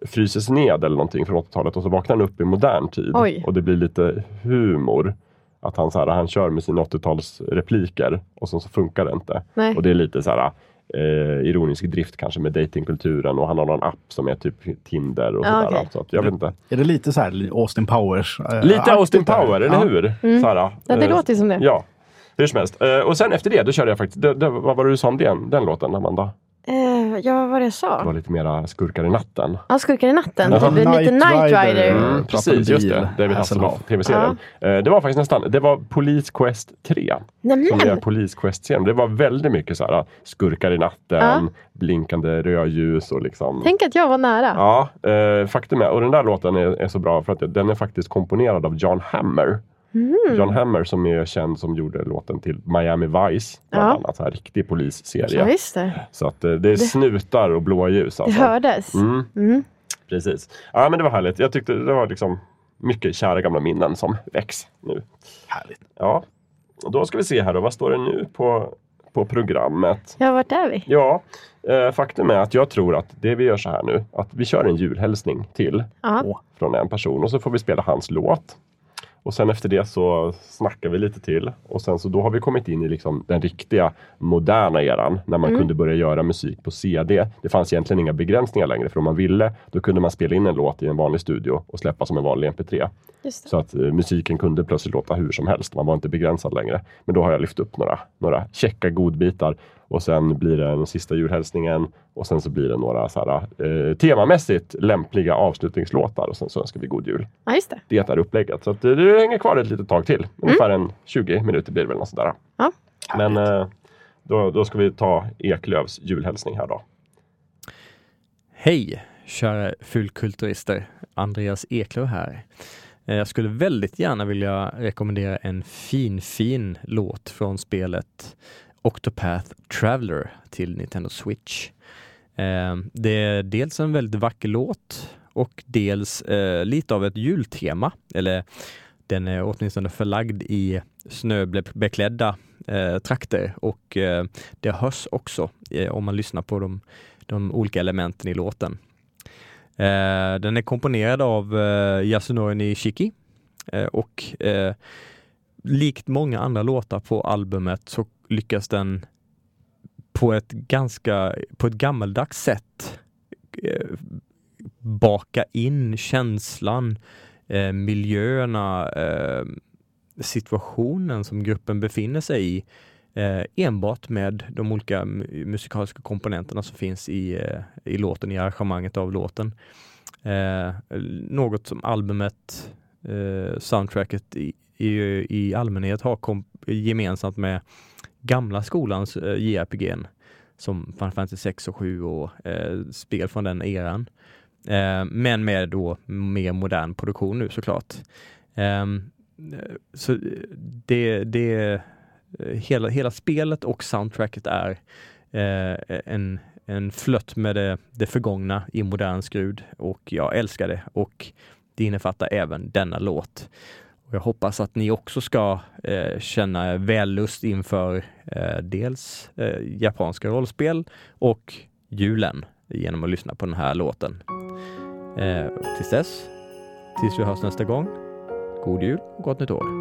fryses ned eller någonting från 80-talet och så vaknar han upp i modern tid. Oj. Och det blir lite humor. Att han, så här, han kör med sina 80-tals repliker och sen så funkar det inte. Nej. Och det är lite så här eh, ironisk drift kanske med datingkulturen och han har någon app som är typ Tinder och Ja, sådär. okej. Så att, jag vet inte. Är det lite så här Austin Powers? eh, Lite Austin? Power, eller Ja. hur? Mm. Sara? Ja, det Eh, låter som det. Ja, hur som helst. Eh, och sen efter det, då körde jag faktiskt, det, det, vad var det du sa om den, den låten Amanda? Eh, ja, vad var det jag Det var sa? lite mera skurkar i natten. Ja, Skurkar i natten. Ja, Det blir lite Night Rider. Mm. Precis, just det. David Hasselhoff, tv-serien. Eh, det var faktiskt nästan, det var Police Quest 3. Som är Nämen! Police Quest-serien. Det var väldigt mycket så här skurkar i natten, Ja. blinkande rödljus och liksom Tänk att jag var nära. Ja, eh, faktum är, och den där låten är, är så bra för att den är faktiskt komponerad av John Hammer. Mm. John Hammer som är känd som gjorde låten till Miami Vice, bland Ja. annat. Så här, riktig polisserie. Ja, just det. Så att eh, det är snutar och blåa ljus. Det Alltså. hördes. Mm, Mm. precis. Ja, men det var härligt. Jag tyckte det var liksom mycket kära gamla minnen som väcks nu. Härligt. Ja, och då ska vi se här då. Vad står det nu på, på programmet? Ja, vart är vi? Ja, eh, faktum är att jag tror att det vi gör så här nu, att vi kör en julhälsning till Ja. från en person och så får vi spela hans låt. Och sen efter det så snackar vi lite till och sen så då har vi kommit in i liksom den riktiga moderna eran när man Mm. kunde börja göra musik på CD. Det fanns egentligen inga begränsningar längre för om man ville då kunde man spela in en låt i en vanlig studio och släppa som en vanlig MP3. Just det. Så att eh, musiken kunde plötsligt låta hur som helst. Man var inte begränsad längre. Men då har jag lyft upp några, några checka godbitar och sen blir det den sista julhälsningen och sen så blir det några så här, eh, temamässigt lämpliga avslutningslåtar och sen så önskar vi god jul. Ja, just det. Det är upplägget. Så att eh, det hänger kvar ett litet tag till. Ungefär en 20 minuter blir det väl något sådär. Ja. Men eh, då, då ska vi ta Eklövs julhälsning här då. Hej, kära fulkulturister. Andreas Eklöf här. Eh, Jag skulle väldigt gärna vilja rekommendera en fin, fin låt från spelet Octopath Traveler till Nintendo Switch. Eh, Det är dels en väldigt vacker låt och dels eh, lite av ett jultema. Eller den är åtminstone förlagd i snöbeklädda eh, trakter och eh, det hörs också eh, om man lyssnar på de, de olika elementen i låten. Eh, den är komponerad av eh, Yasunori Nishiki eh, och eh, likt många andra låtar på albumet så lyckas den på ett ganska, på ett gammaldags sätt eh, baka in känslan, eh, miljöerna, eh, situationen som gruppen befinner sig i eh, enbart med de olika musikaliska komponenterna som finns i, eh, i låten, i arrangemanget av låten. Eh, något som albumet, soundtracket i, i, i allmänhet har kom, gemensamt med gamla skolans eh, JRPG som Final Fantasy 6 och 7 och eh, spel från den eran. Eh, men med då mer modern produktion nu såklart. Ehm, eh, så det, det eh, hela, hela spelet och soundtracket är eh, en, en flött med det, det förgångna i modern skrud och jag älskar det och det innefattar även denna låt. Och jag hoppas att ni också ska eh, känna vällust inför eh, dels eh, japanska rollspel och julen genom att lyssna på den här låten. Eh, tills dess, tills vi hörs nästa gång, god jul och gott nytt år!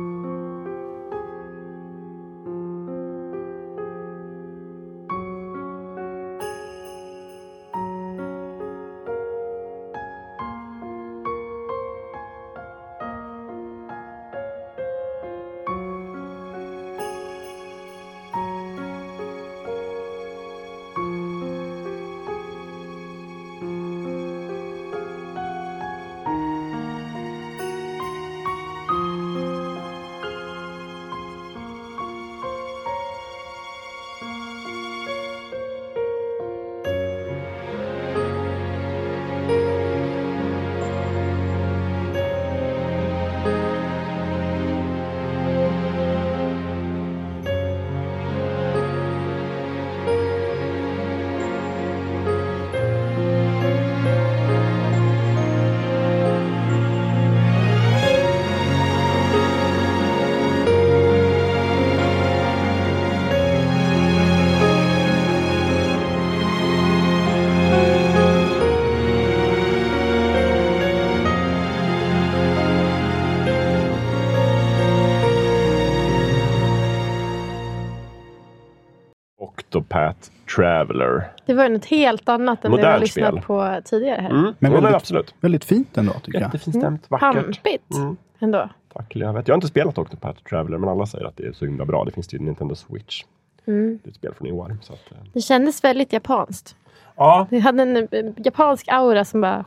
Octopath Traveler. Det var något helt annat än det vi lyssnat spel. på tidigare här. Mm. Men väldigt- absolut. Väldigt fint ändå tycker jag. Jättefint stämt, vackert. Pampigt Mm. ändå. Tack Lövet. Jag har inte spelat Octopath Traveler men alla säger att det är så himla bra. Det finns till Nintendo Switch. Mm. Det är ett spel från i år. Så att, eh. Det kändes väldigt japanskt. Ja, Det hade en eh, japansk aura som bara...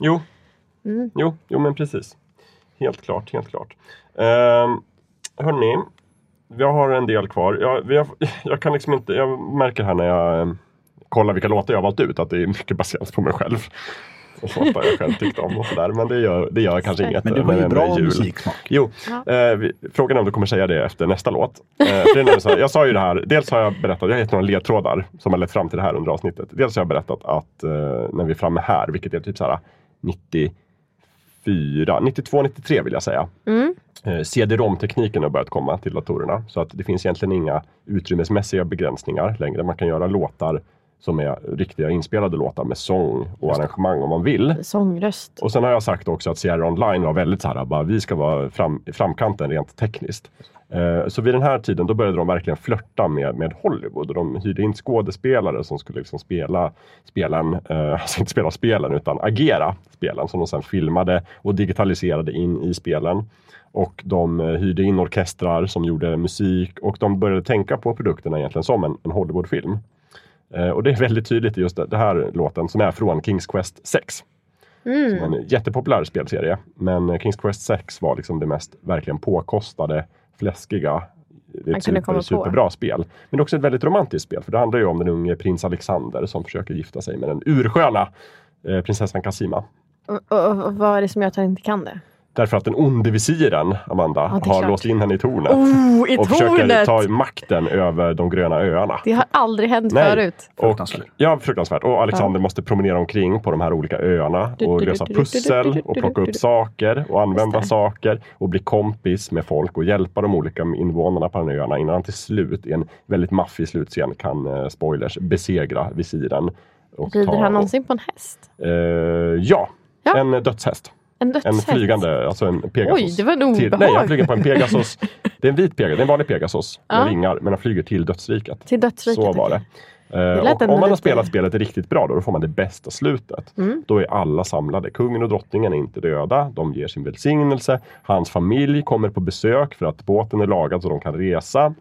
jo. Mm. jo. Jo, men precis. Helt klart, helt klart. Um, hörni, vi har en del kvar. Jag, vi har, *laughs* jag kan liksom inte, jag märker här när jag eh, kollar vilka låtar jag har valt ut att det är mycket baserat på mig själv. Och låtar jag själv tyckte om och sådär. Men det gör, det gör kanske inget. Men det var ju bra musiksmak. Jo, Ja. eh, vi, frågan är om du kommer säga det efter nästa låt. Eh, för det är nämligen så här, jag sa ju det här, dels har jag berättat, jag har gett några ledtrådar som har lett fram till det här under avsnittet. Dels har jag berättat att eh, när vi är framme här, vilket är typ så här 94, 92, 93 vill jag säga. Mm. Eh, CD-ROM-tekniken har börjat komma till datorerna. Så att det finns egentligen inga utrymmesmässiga begränsningar längre. Man kan göra låtar som är riktiga inspelade låtar med sång och arrangemang om man vill. Sångröst. Och sen har jag sagt också att Sierra Online var väldigt så här, bara, vi ska vara fram, framkanten rent tekniskt. Eh, så vid den här tiden då började de verkligen flörta med, med Hollywood och de hyrde in skådespelare som skulle liksom spela spelen, eh, *laughs* alltså inte spela spelen utan agera spelen som de sen filmade och digitaliserade in i spelen. Och de eh, hyrde in orkestrar som gjorde musik och de började tänka på produkterna egentligen som en, en Hollywoodfilm. Eh, och det är väldigt tydligt i just det, det här låten som är från Kings Quest 6. Mm. Som en jättepopulär spelserie. Men eh, Kings Quest 6 var liksom det mest verkligen påkostade, fläskiga. Det är ett super, komma på. superbra spel. Men också ett väldigt romantiskt spel. För det handlar ju om den unge prins Alexander som försöker gifta sig med den ursköna eh, prinsessan Cassima. Och, och, och vad är det som gör att han inte kan det? Därför att den onde visiren, Amanda, Ja, har klart. låst in henne i tornet. Oh, i och försöker tornet! ta makten över de gröna öarna. Det har aldrig hänt Nej. förut. Och, Fruktansvärt. ja, fruktansvärt. Och Alexander måste promenera omkring på de här olika öarna och du, lösa du, pussel du, och plocka upp saker och använda saker och bli kompis med folk och hjälpa de olika invånarna på de här öarna innan han till slut i en väldigt maffig slutscen kan, eh, spoilers, besegra visiren. Och Rider han någonsin på en häst? Eh, ja, Ja. en dödshäst. En En flygande, alltså en Pegasus. Oj, det var en till, obehag. Nej, han flyger på en Pegasus. *laughs* Det är en vit Pegasus, det är en vanlig Pegasus med Ja. vingar, men han flyger till dödsriket. Till dödsriket? Så var det. okej. Eh, och om man har spelat spelet riktigt bra då, då får man det bästa slutet. Mm. Då är alla samlade. Kungen och drottningen är inte döda. De ger sin välsignelse. Hans familj kommer på besök för att båten är lagad så de kan resa.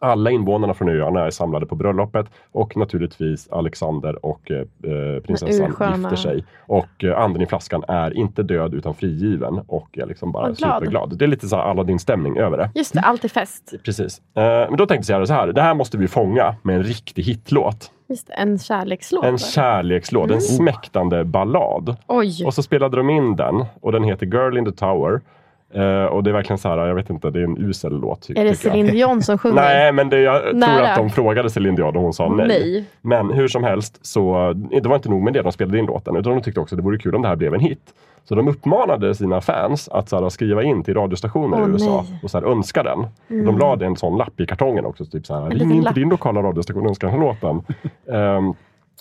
Alla invånarna från öarna är samlade på bröllopet och naturligtvis Alexander och eh, eh, prinsessan ursköna- gifter sig. Och eh, anden i flaskan är inte död utan frigiven och är liksom bara glad. superglad. Det är lite så Aladdin-stämning över det. Just det, allt är fest. Precis. Eh, men då tänkte jag så här, det här måste vi fånga med en riktig hitlåt. Just en kärlekslåt. En kärlekslåt, Mm. en smäktande ballad. Oj, Och så spelade de in den och den heter Girl in the Tower. Eh, och det är verkligen så här, jag vet inte, det är en usel låt. är det. Céline Dion som sjunger? Nej, men det, jag tror Nära. att de frågade Céline Dion och hon sa nej. Nej. Men hur som helst, så det var inte nog med det de spelade in låten, utan de tyckte också att det vore kul om det här blev en hit. Så de uppmanade sina fans att så här, skriva in till radiostationer Åh, i USA nej. och så här, önska den. Mm. De lade en sån lapp i kartongen också, typ så här, ring in till din lokala radiostation och önska den här låten. *laughs*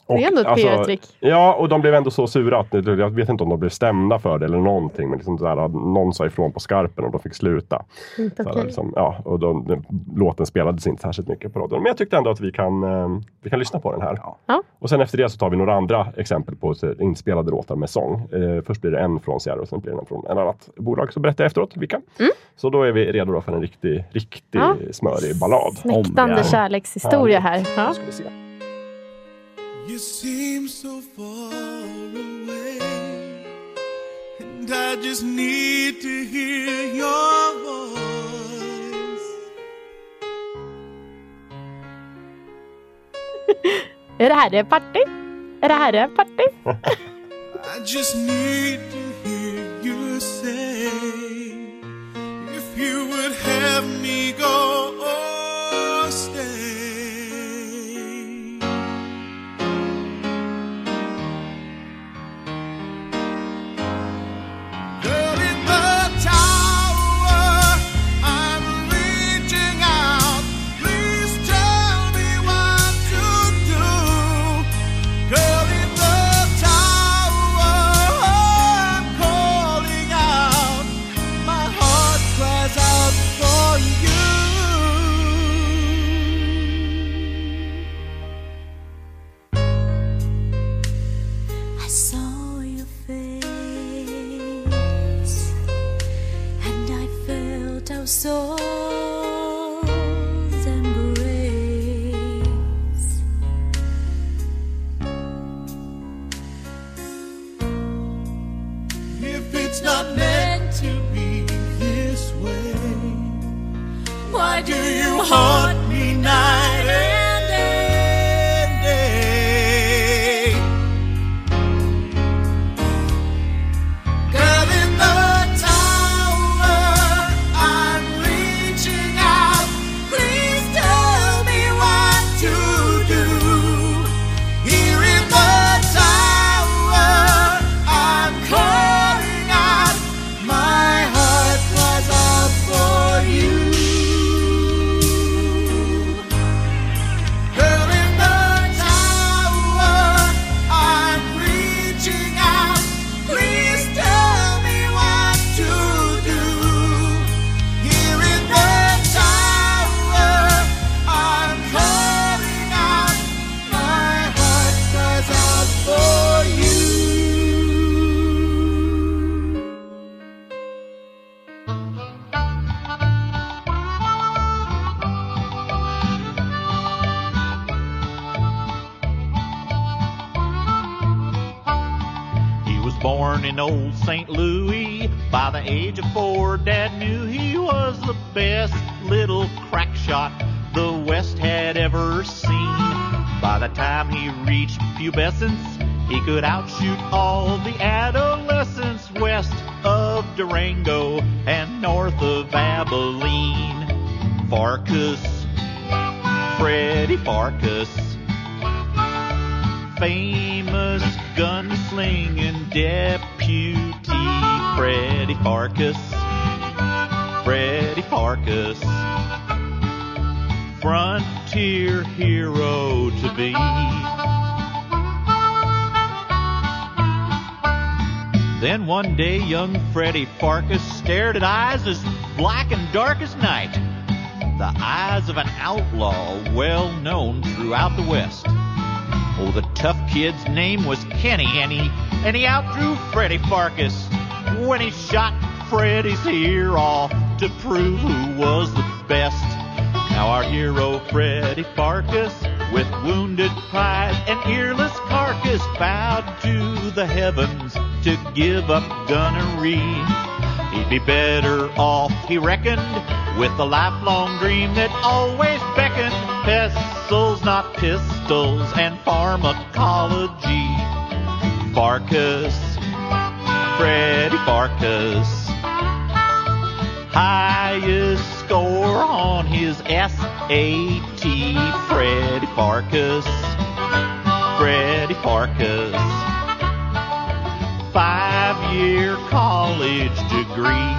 Ehm, Det är ändå ett alltså, PR-trick. Ja, och de blev ändå så sura att jag vet inte om de blev stämda för det eller någonting. Men liksom så här, någon sa ifrån på skarpen och de fick sluta. Inte Så här, okej. liksom, ja, och de, den, låten spelades inte särskilt mycket på radion. Men jag tyckte ändå att vi kan, eh, vi kan lyssna på den här. Ja. Och sen efter det så tar vi några andra exempel på inspelade låtar med sång. Eh, först blir det en från Sierra och sen blir det en från en annat bolag. Så berättar jag efteråt vilka. Så då är vi redo då för en riktig, riktig Ja. smörig ballad. Smäktande kärlekshistoria här. Ja. Ska vi se. You seem so far away, and I just need to hear your voice. *laughs* Är det här det är party? Är det här det party? I just need to hear you say, if you would have me go age of four, Dad knew he was the best little crack shot the West had ever seen. By the time he reached pubescence, he could outshoot all the adolescents west of Durango young Freddie Farkas stared at eyes as black and dark as night. The eyes of an outlaw well known throughout the West. Oh, the tough kid's name was Kenny, and he, and he outdrew Freddie Farkas when he shot Freddie's ear off to prove who was the best. Now our hero Freddie Farkas, with wounded pride and earless carcass, bowed to the heavens to give up gunnery. He'd be better off, he reckoned, with the lifelong dream that always beckoned pistols, not pistols, and pharmacology. Farkas, Freddie Farkas, highest score on his SAT. Freddie Farkas, Freddie Farkas, five year college degree.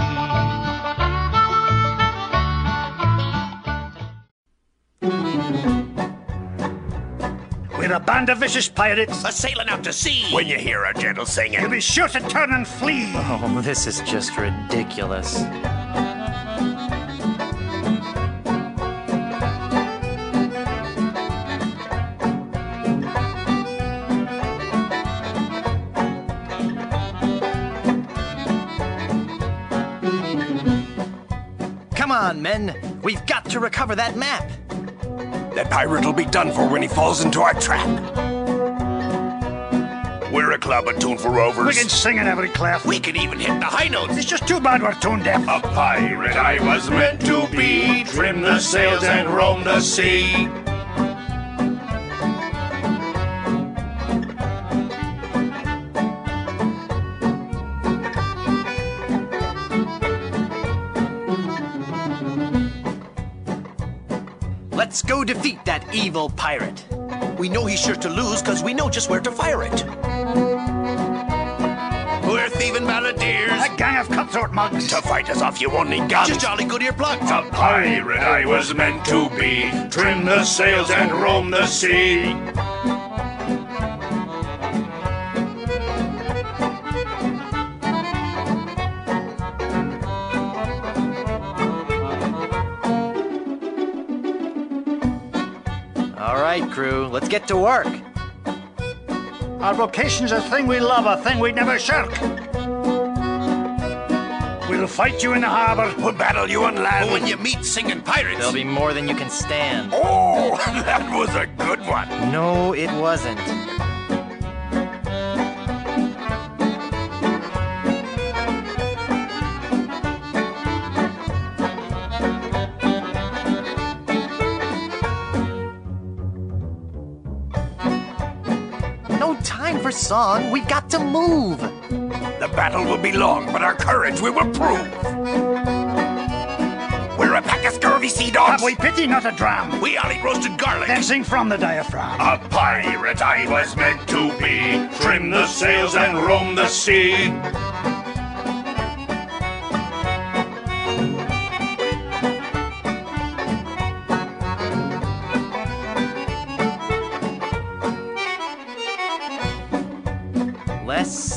We're a band of vicious pirates. A sailing out to sea. When you hear our gentle singing. You'll be sure to turn and flee. Oh, this is just ridiculous. Men. We've got to recover that map. That pirate will be done for when he falls into our trap. We're a club attuned for rovers. We can sing in every clef. We can even hit the high notes. It's just too bad we're tone deaf. A pirate I was meant to be. Trim the sails and roam the sea. Let's go defeat that evil pirate. We know he's sure to lose because we know just where to fire it. We're thieving balladeers. A gang of cutthroat mugs. To fight us off, you won't need guns. Just jolly good earplugs. A pirate I was meant to be. Trim the sails and roam the sea. Get to work. Our vocation's a thing we love, a thing we'd never shirk. We'll fight you in the harbor. We'll battle you on land. Oh, when you meet singing pirates. There'll be more than you can stand. Oh, *laughs* that was a good one. No, it wasn't. Time for song. We got to move. The battle will be long, but our courage we will prove. We're a pack of scurvy sea dogs. Have we pity, not a dram? We all eat roasted garlic. Then sing from the diaphragm. A pirate I was meant to be. Trim the sails and roam the sea.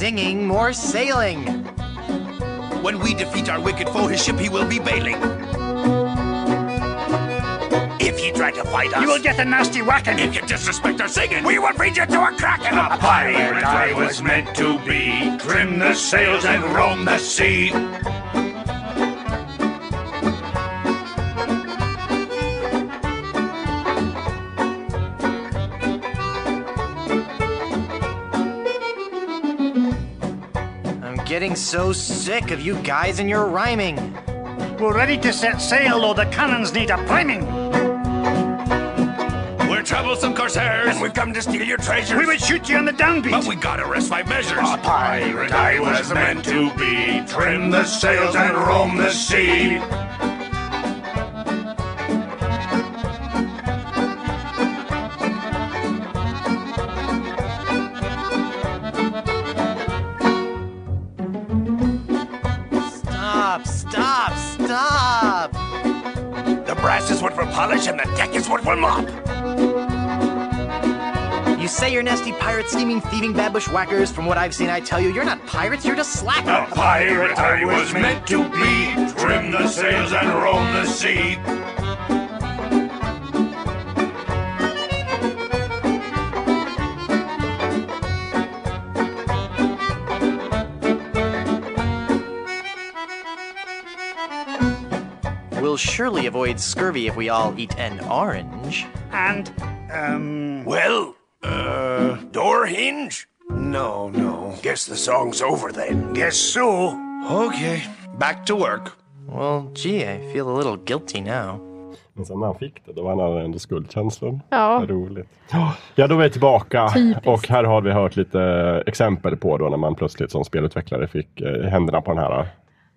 Singing, more sailing. When we defeat our wicked foe, his ship he will be bailing. If you try to fight us, You will get a nasty whacking. If you disrespect our singing, we will feed you to a kraken. A pirate I was meant to be. Trim the sails and roam the sea. So sick of you guys and your rhyming. We're ready to set sail, though the cannons need a priming. We're troublesome corsairs. And we come to steal your treasures. We would shoot you on the downbeat. But we gotta rest my measures. A pirate I was meant to be. Trim the sails and roam the sea. Deck is what we'll mop. You say you're nasty pirate, scheming, thieving, bad bushwhackers. From what I've seen, I tell you, you're not pirates, you're just slackers. A pirate I was meant to be. Trim the sails and roam the sea. We'll surely avoid scurvy if we all eat an orange. And, um. Well, uh, door hinge? No, no. Guess the song's over then. Guess so. Okay, back to work. Well, gee, I feel a little guilty now. Men sen när han fick det, då var han ändå skuldkänslor. Ja. Vad roligt. Ja, då är vi tillbaka. Typiskt. Och här har vi hört lite exempel på då när man plötsligt som spelutvecklare fick eh, händerna på den här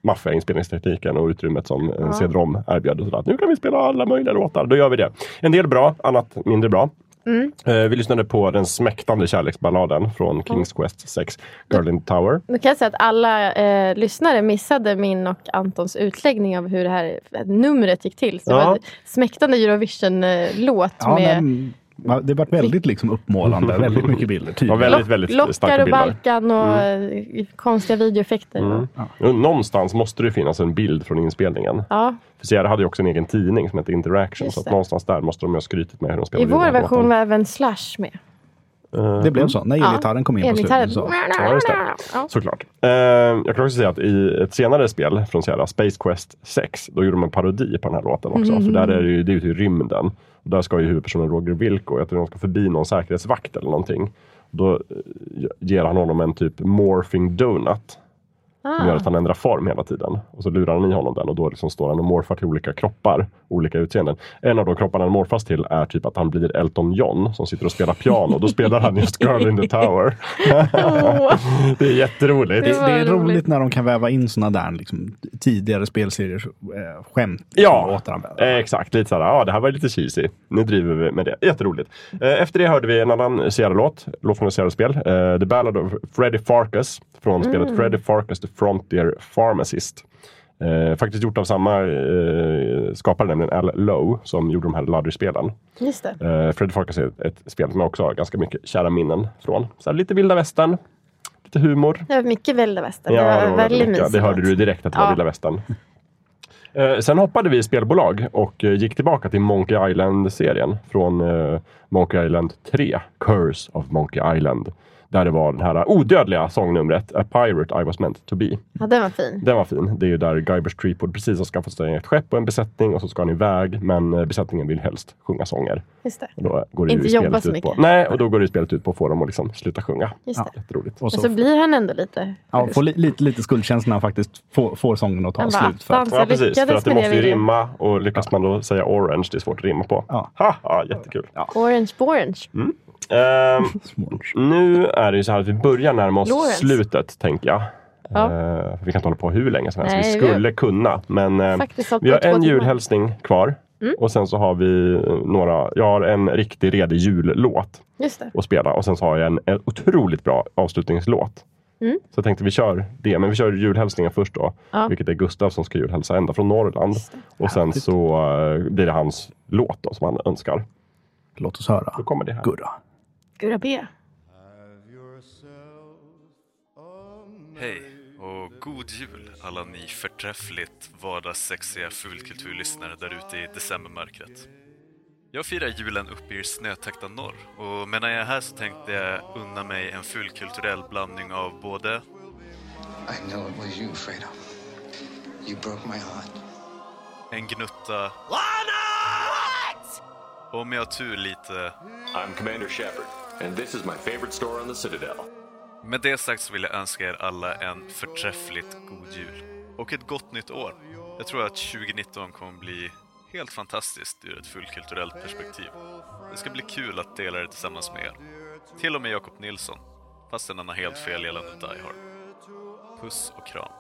maffiga inspelningstekniken och utrymmet som Ja. ja. CD-ROM erbjöd. Och sådär. Nu kan vi spela alla möjliga låtar. Då gör vi det. En del bra, annat mindre bra. Mm. Eh, vi lyssnade på den smäktande kärleksballaden från Kings Quest 6, Girl in the Tower. Nu kan jag säga att alla eh, lyssnare missade min och Antons utläggning av hur det här numret gick till. Så det Ja. var en smäktande Eurovision-låt Ja, med men, det var väldigt liksom uppmålande, *laughs* väldigt mycket bilder. Tydligt. Ja, väldigt, väldigt lockar starka och. Balkan och eh, konstiga videoeffekter. Mm. Och Någonstans måste det finnas en bild från inspelningen. Ja. För Sierra hade ju också en egen tidning som hette Interaction. Just Så att någonstans där måste de ju ha skrytit med hur de I spelade in vår version var även Slash med. Eh, Det blev så, när Ja, elgitarren kom in på slutet. Så. Ja, just det. Ja. Såklart. Eh, jag kan också säga att i ett senare spel från Sierra, Space Quest 6, då gjorde de en parodi på den här låten också. Mhm. För där är det ju, det är ute i rymden. Och där ska ju huvudpersonen Roger Wilco, jag tror han ska förbi någon säkerhetsvakt eller någonting. Då eh, ger han honom en typ morphing donut. Som Ah. gör att han ändrar form hela tiden. Och så lurar han i honom den och då liksom står han och morfar till olika kroppar. Olika utseenden. En av de kropparna han morfas till är typ att han blir Elton John som sitter och spelar piano. Då spelar han just Girl in the Tower. *laughs* det är jätteroligt. Det, det är roligt när de kan väva in såna där liksom, tidigare spelseriers eh, skämt. Ja, eh, exakt. Lite såhär, ja det här var lite cheesy. Nu driver vi med det. Jätteroligt. Eh, efter det hörde vi en annan Sierra-låt. Låt från ett Sierra-spel. Eh, The Ballad of Freddy Farkas. Från Mm. spelet Freddy Farkas The Frontier Pharmacist. Eh, faktiskt gjort av samma eh, skapare, nämligen Al Lowe, som gjorde de här. Just det. Eh, Freddy Farkas är ett, ett spel som jag också har ganska mycket kära minnen från. Så här, lite vilda västern, lite humor. Det var mycket vilda västern. Ja, det var det, var väldigt mysigt. det hörde du direkt att det var Ja. vilda västern. Eh, sen hoppade vi spelbolag och eh, gick tillbaka till Monkey Island-serien från eh, Monkey Island 3, Curse of Monkey Island. Där det var det här odödliga sångnumret A Pirate I was meant to be. Ja, den var fin. Den var fin. Det är ju där Guybrush Threepwood precis har skaffat sig ett skepp och en besättning och så ska han iväg. Men eh, besättningen vill helst sjunga sånger. Just det. Och då går det Inte ju jobba så mycket. På. Nej, och då går det i spelet ut på att få dem att liksom sluta sjunga. Just det. Jätteroligt. Men så blir han ändå lite... Ja, får li, lite, lite skuldkänsla när han faktiskt får, får sången att ta Han slut. För att, "Fan, Ja, precis. För att det måste ju rimma och lyckas man då säga orange, det är svårt att rimma på. Ja. Haha, jättekul. Orange Borange. Mm. Ehm, *laughs* nu är det ju så här att vi börjar närma oss Lawrence. slutet, tänker jag. Ja. Ehm, vi kan inte hålla på hur länge som helst. Nej, vi vi- skulle kunna, men hållit vi har en julhälsning kvar. Mm. Och sen så har vi eh, några, jag har en riktig redig jullåt Just det. att spela. Och sen så har jag en, en otroligt bra avslutningslåt. Mm. Så jag tänkte vi kör det, men vi kör julhälsningen först då. Ja. Vilket är Gustav som ska julhälsa ända från Norrland. Och sen så eh, blir det hans låt då, som han önskar. Låt oss höra. Då kommer det här. Gurra. Gurra B. Hej och god jul alla ni förträffligt vardagssexiga fulkulturlyssnare där ute i decembermörkret. Jag firar julen uppe i snötäckta norr och medan jag är här så tänkte jag unna mig en fulkulturell blandning av både I know it was you, Fredo. You broke my heart. en gnutta och om jag har tur lite I'm Commander Shepard, and this is my favorite store on the Citadel. Med det sagt så vill jag önska er alla en förträffligt god jul och ett gott nytt år. Jag tror att 2019 kommer bli helt fantastiskt ur ett fullkulturellt perspektiv. Det ska bli kul att dela det tillsammans med er. Till och med Jakob Nilsson, fastän han har helt fel gällande Die Hard. Puss och kram.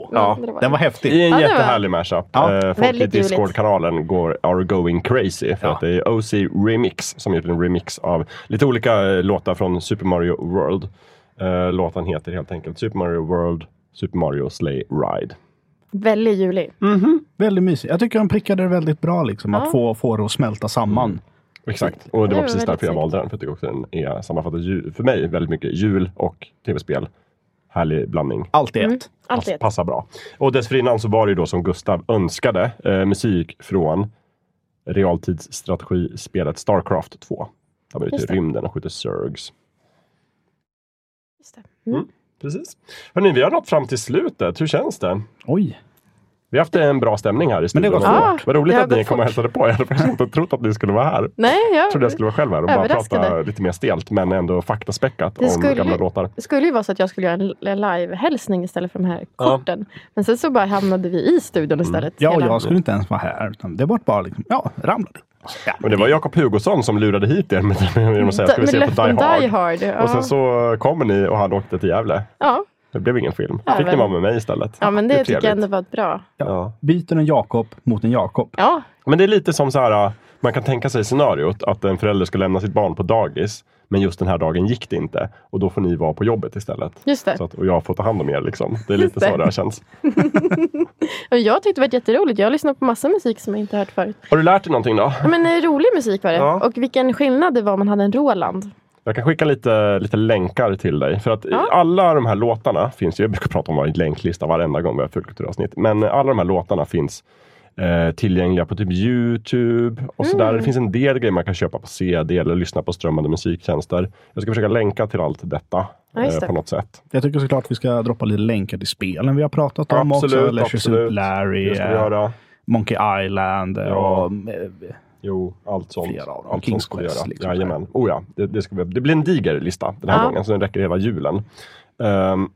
Wow, Ja. den var häftig. Det är en Ja, var- jättehärlig mashup. Ja. Eh, folk i Väldigt ljuvligt. Discord-kanalen går, are going crazy för Ja. att det är OC Remix som gjort en remix av lite olika eh, låtar från Super Mario World. Eh, låten heter helt enkelt Super Mario World Super Mario Sleigh Ride. Väldigt julig. Väldigt mysig. Jag tycker de prickade det väldigt bra, liksom, Ja. att få, få det att smälta samman. Exakt, och det Det var var precis därför jag valde den. För jag tycker också den är sammanfattar för mig väldigt mycket jul och tv-spel. Härlig blandning. Allt i Mm. ett. Allt i ett. Passar bra. Och dessförinnan så var det ju då som Gustav önskade eh, musik från realtidsstrategispelet Starcraft 2. Där man är ute i rymden och skjuter Zergs. Just det. Mm. Precis. Hörrni, vi har nått fram till slutet. Hur känns det? Oj. Vi har haft en bra stämning här i Men det studion. går fort. Vad- roligt att ni kom och hälsade på. Jag hade faktiskt inte trott att ni skulle vara här. Nej, Jag jag trodde jag skulle vara själv här och bara prata lite mer stelt men ändå faktaspäckat Det om skulle- gamla låtar. Det skulle ju vara så att jag skulle göra en live-hälsning istället för de här Ja. Mm. korten. Men sen så bara hamnade vi i studion istället. Ja, och hela- jag skulle inte ens vara här. Utan det var bara liksom, ja, ramlade. Ja, Och det var Jakob Hugosson som lurade hit er med, genom att säga ska vi Med se på löften Die Hard? Die Hard. Ja. Och sen så kommer ni och han åkte till Gävle. ja. Det blev ingen film. Ja, Fick ni men- vara med mig istället. ja, men det, är tycker jag ändå var bra. Ja. Byter en Jakob mot en Jakob. Ja, Men det är lite som så här, man kan tänka sig scenariot att en förälder ska lämna sitt barn på dagis. Men just den här dagen gick det inte. Och då får ni vara på jobbet istället. just det. Så att, och jag får ta hand om er. Liksom. Det är lite så det. det har känts. *laughs* Jag tyckte det var jätteroligt. Jag har lyssnat på massa musik som jag inte hört förut. Har du lärt dig någonting då? Ja, Men eh, rolig musik var det. Ja. Och vilken skillnad det var om man hade en Roland. Jag kan skicka lite, lite länkar till dig. För att i Ja. alla de här låtarna finns ju, jag brukar prata om varje länklista varenda gång vi har fullkulturavsnitt. Men alla de här låtarna finns eh, tillgängliga på typ Youtube och sådär. Mm. Det finns en del grejer man kan köpa på CD eller lyssna på strömmande musiktjänster. Jag ska försöka länka till allt detta Ja, eh, på något sätt. Jag tycker såklart vi ska droppa lite länkar till spelen vi har pratat om Absolut, också. Leisure absolut. Suit Larry, Det ska vi eh, göra. Monkey Island eh, Ja. Jo, allt sånt. Flera av dem. Allt Kings sånt ska vi Quest, göra. liksom. Jajamän. Oh ja, det, det, ska vi, det blir en diger lista den här Ja. gången, så den räcker hela julen. Ehm,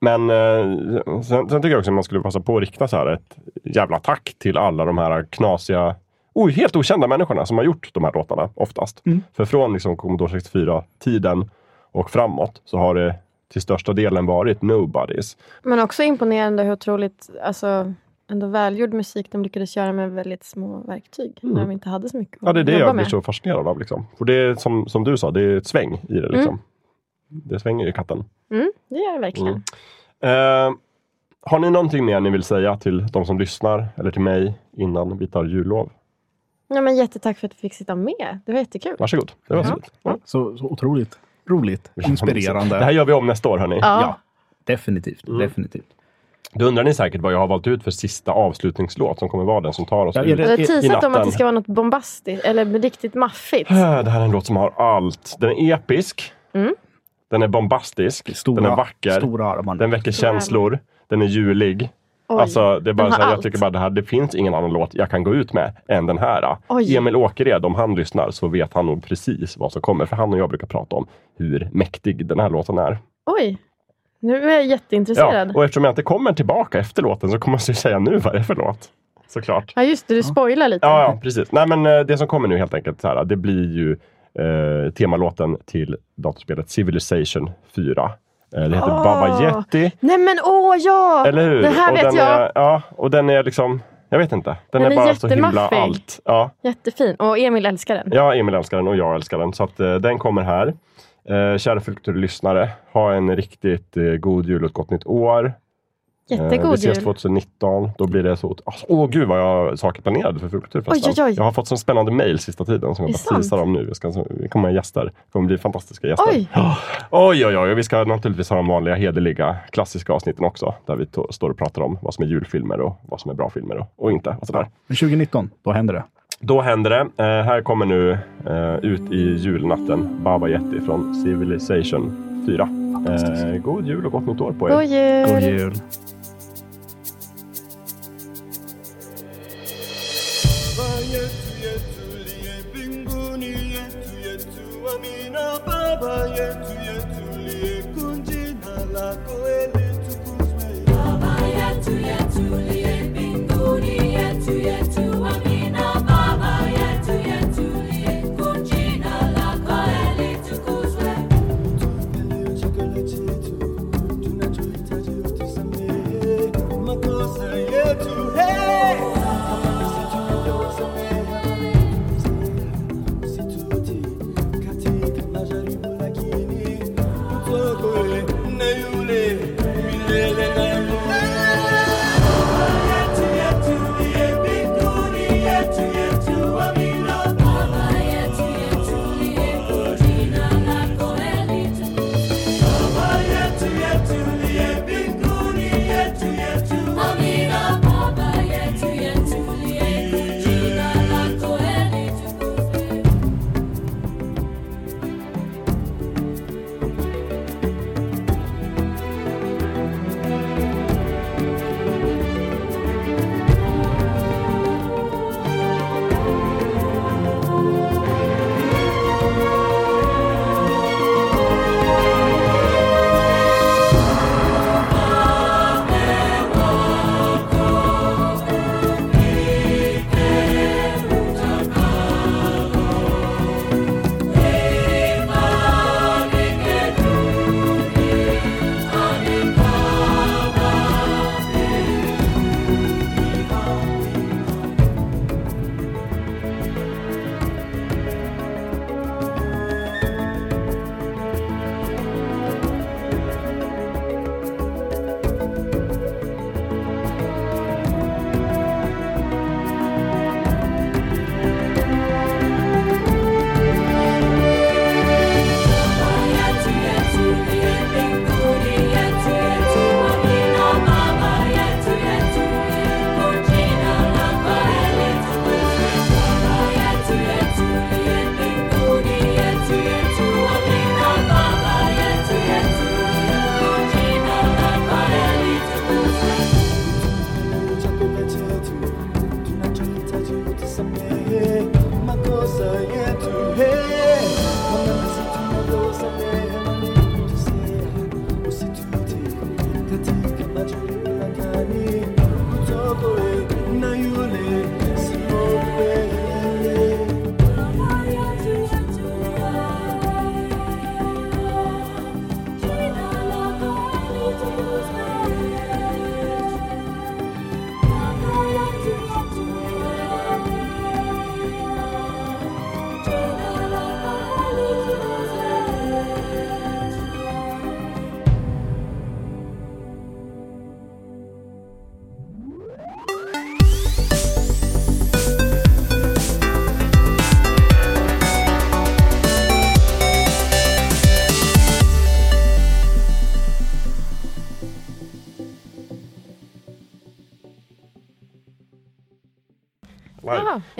men eh, sen, sen tycker jag också att man skulle passa på att rikta så här ett jävla tack till alla de här knasiga, oh, helt okända människorna som har gjort de här låtarna oftast. Mm. För från liksom Commodore 64-tiden och framåt så har det till största delen varit nobodies. Men också imponerande hur otroligt alltså, ändå välgjord musik de lyckades göra med väldigt små verktyg. När de inte hade så mycket att Mm. Ja, det är det jag blir så fascinerad av. Liksom. För det är som, som du sa, det är ett sväng i det. Liksom. Mm. Det svänger i katten. Mm, det gör det verkligen. Mm. Eh, har ni någonting mer ni vill säga till de som lyssnar eller till mig innan vi tar jullov? Ja, men jättetack för att du fick sitta med. Det var jättekul. Varsågod. Det var Ja. så ja. så, så otroligt roligt, inspirerande. Det här gör vi om nästa år hörni. Ja. Ja, definitivt. Mm. definitivt. Då undrar ni säkert vad jag har valt ut för sista avslutningslåt som kommer vara den som tar oss Ja, är ut Du har I- teasat om att natten. det ska vara något bombastiskt eller riktigt maffigt. Det här är en låt som har allt. Den är episk. Mm. Den är bombastisk. Stora, den är vacker. Stora. Den väcker Stora känslor. Den är julig. Oj. Alltså, det är bara så här, jag tycker bara det här, det finns ingen annan låt jag kan gå ut med än den här. Oj. Emil Åkered, om han lyssnar så vet han nog precis vad som kommer. För han och jag brukar prata om hur mäktig den här låten är. Oj, nu är jag jätteintresserad. Ja, Ja, och eftersom jag inte kommer tillbaka efter låten så kommer jag ju säga nu vad det är för låt. Såklart. just det, du spoilar lite. Ja, ja precis. Nej, men eh, det som kommer nu helt enkelt så här, det blir ju eh, temalåten till datorspelet Civilization 4. Eh, det heter Åh. Baba Yeti. Nej men åh ja! Eller hur? Det här och vet den jag. Är, ja, och den är liksom, jag vet inte. Den, Den är är bara så himla allt. Ja, Jättefin. Och Emil älskar den. ja, Emil älskar den och jag älskar den. Så att eh, den kommer här. Eh, kära kulturlyssnare, ha en riktigt eh, god jul och ett gott nytt år. Eh, vi Jättegod ses jul. 2019. Då blir det så... Alltså, åh gud vad jag har saker planerade för Fullkulturfesten. Oj, oj, oj. Jag har fått så spännande mail sista tiden som jag bara teasar om nu. Jag ska, det kommer gäster. Det kommer bli fantastiska gäster. Oj! *gasps* Oj, oj, oj. Och Vi ska naturligtvis ha de vanliga hederliga klassiska avsnitten också. Där vi to- står och pratar om vad som är julfilmer och vad som är bra filmer och, och inte. Och sådär. Men 2019, då händer det. Då händer det. Eh, här kommer nu eh, ut i julnatten Baba Yeti från Civilization 4. Eh, god jul och gott nytt år på er. God jul! God jul. Baba yetu yetu liye mbinguni yetu yetu amina Baba yetu yetu liye kunjina lako elitukuzwe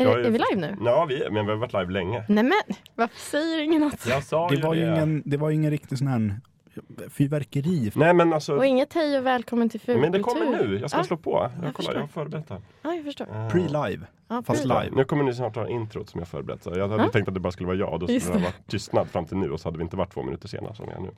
är, Jag ju- är vi live nu? Ja, vi, men vi har varit live länge. Nej men, varför säger ingen något? Jag sa Det ju var ju det. ingen, det var ju ingen riktig sån här fyrverkeri. Nej men alltså, Och inget hej och välkommen till fulkultur. men det kommer nu. Jag ska Ja, slå på. Jag, jag kollar, jag har förberett här. Ja, jag förstår. Pre-live. Ja, Fast live. Nu kommer ni snart ha introt som jag förberett. Jag hade Ja. tänkt att det bara skulle vara jag och då Just skulle det ha varit tystnad fram till nu och så hade vi inte varit två minuter senare som vi är nu.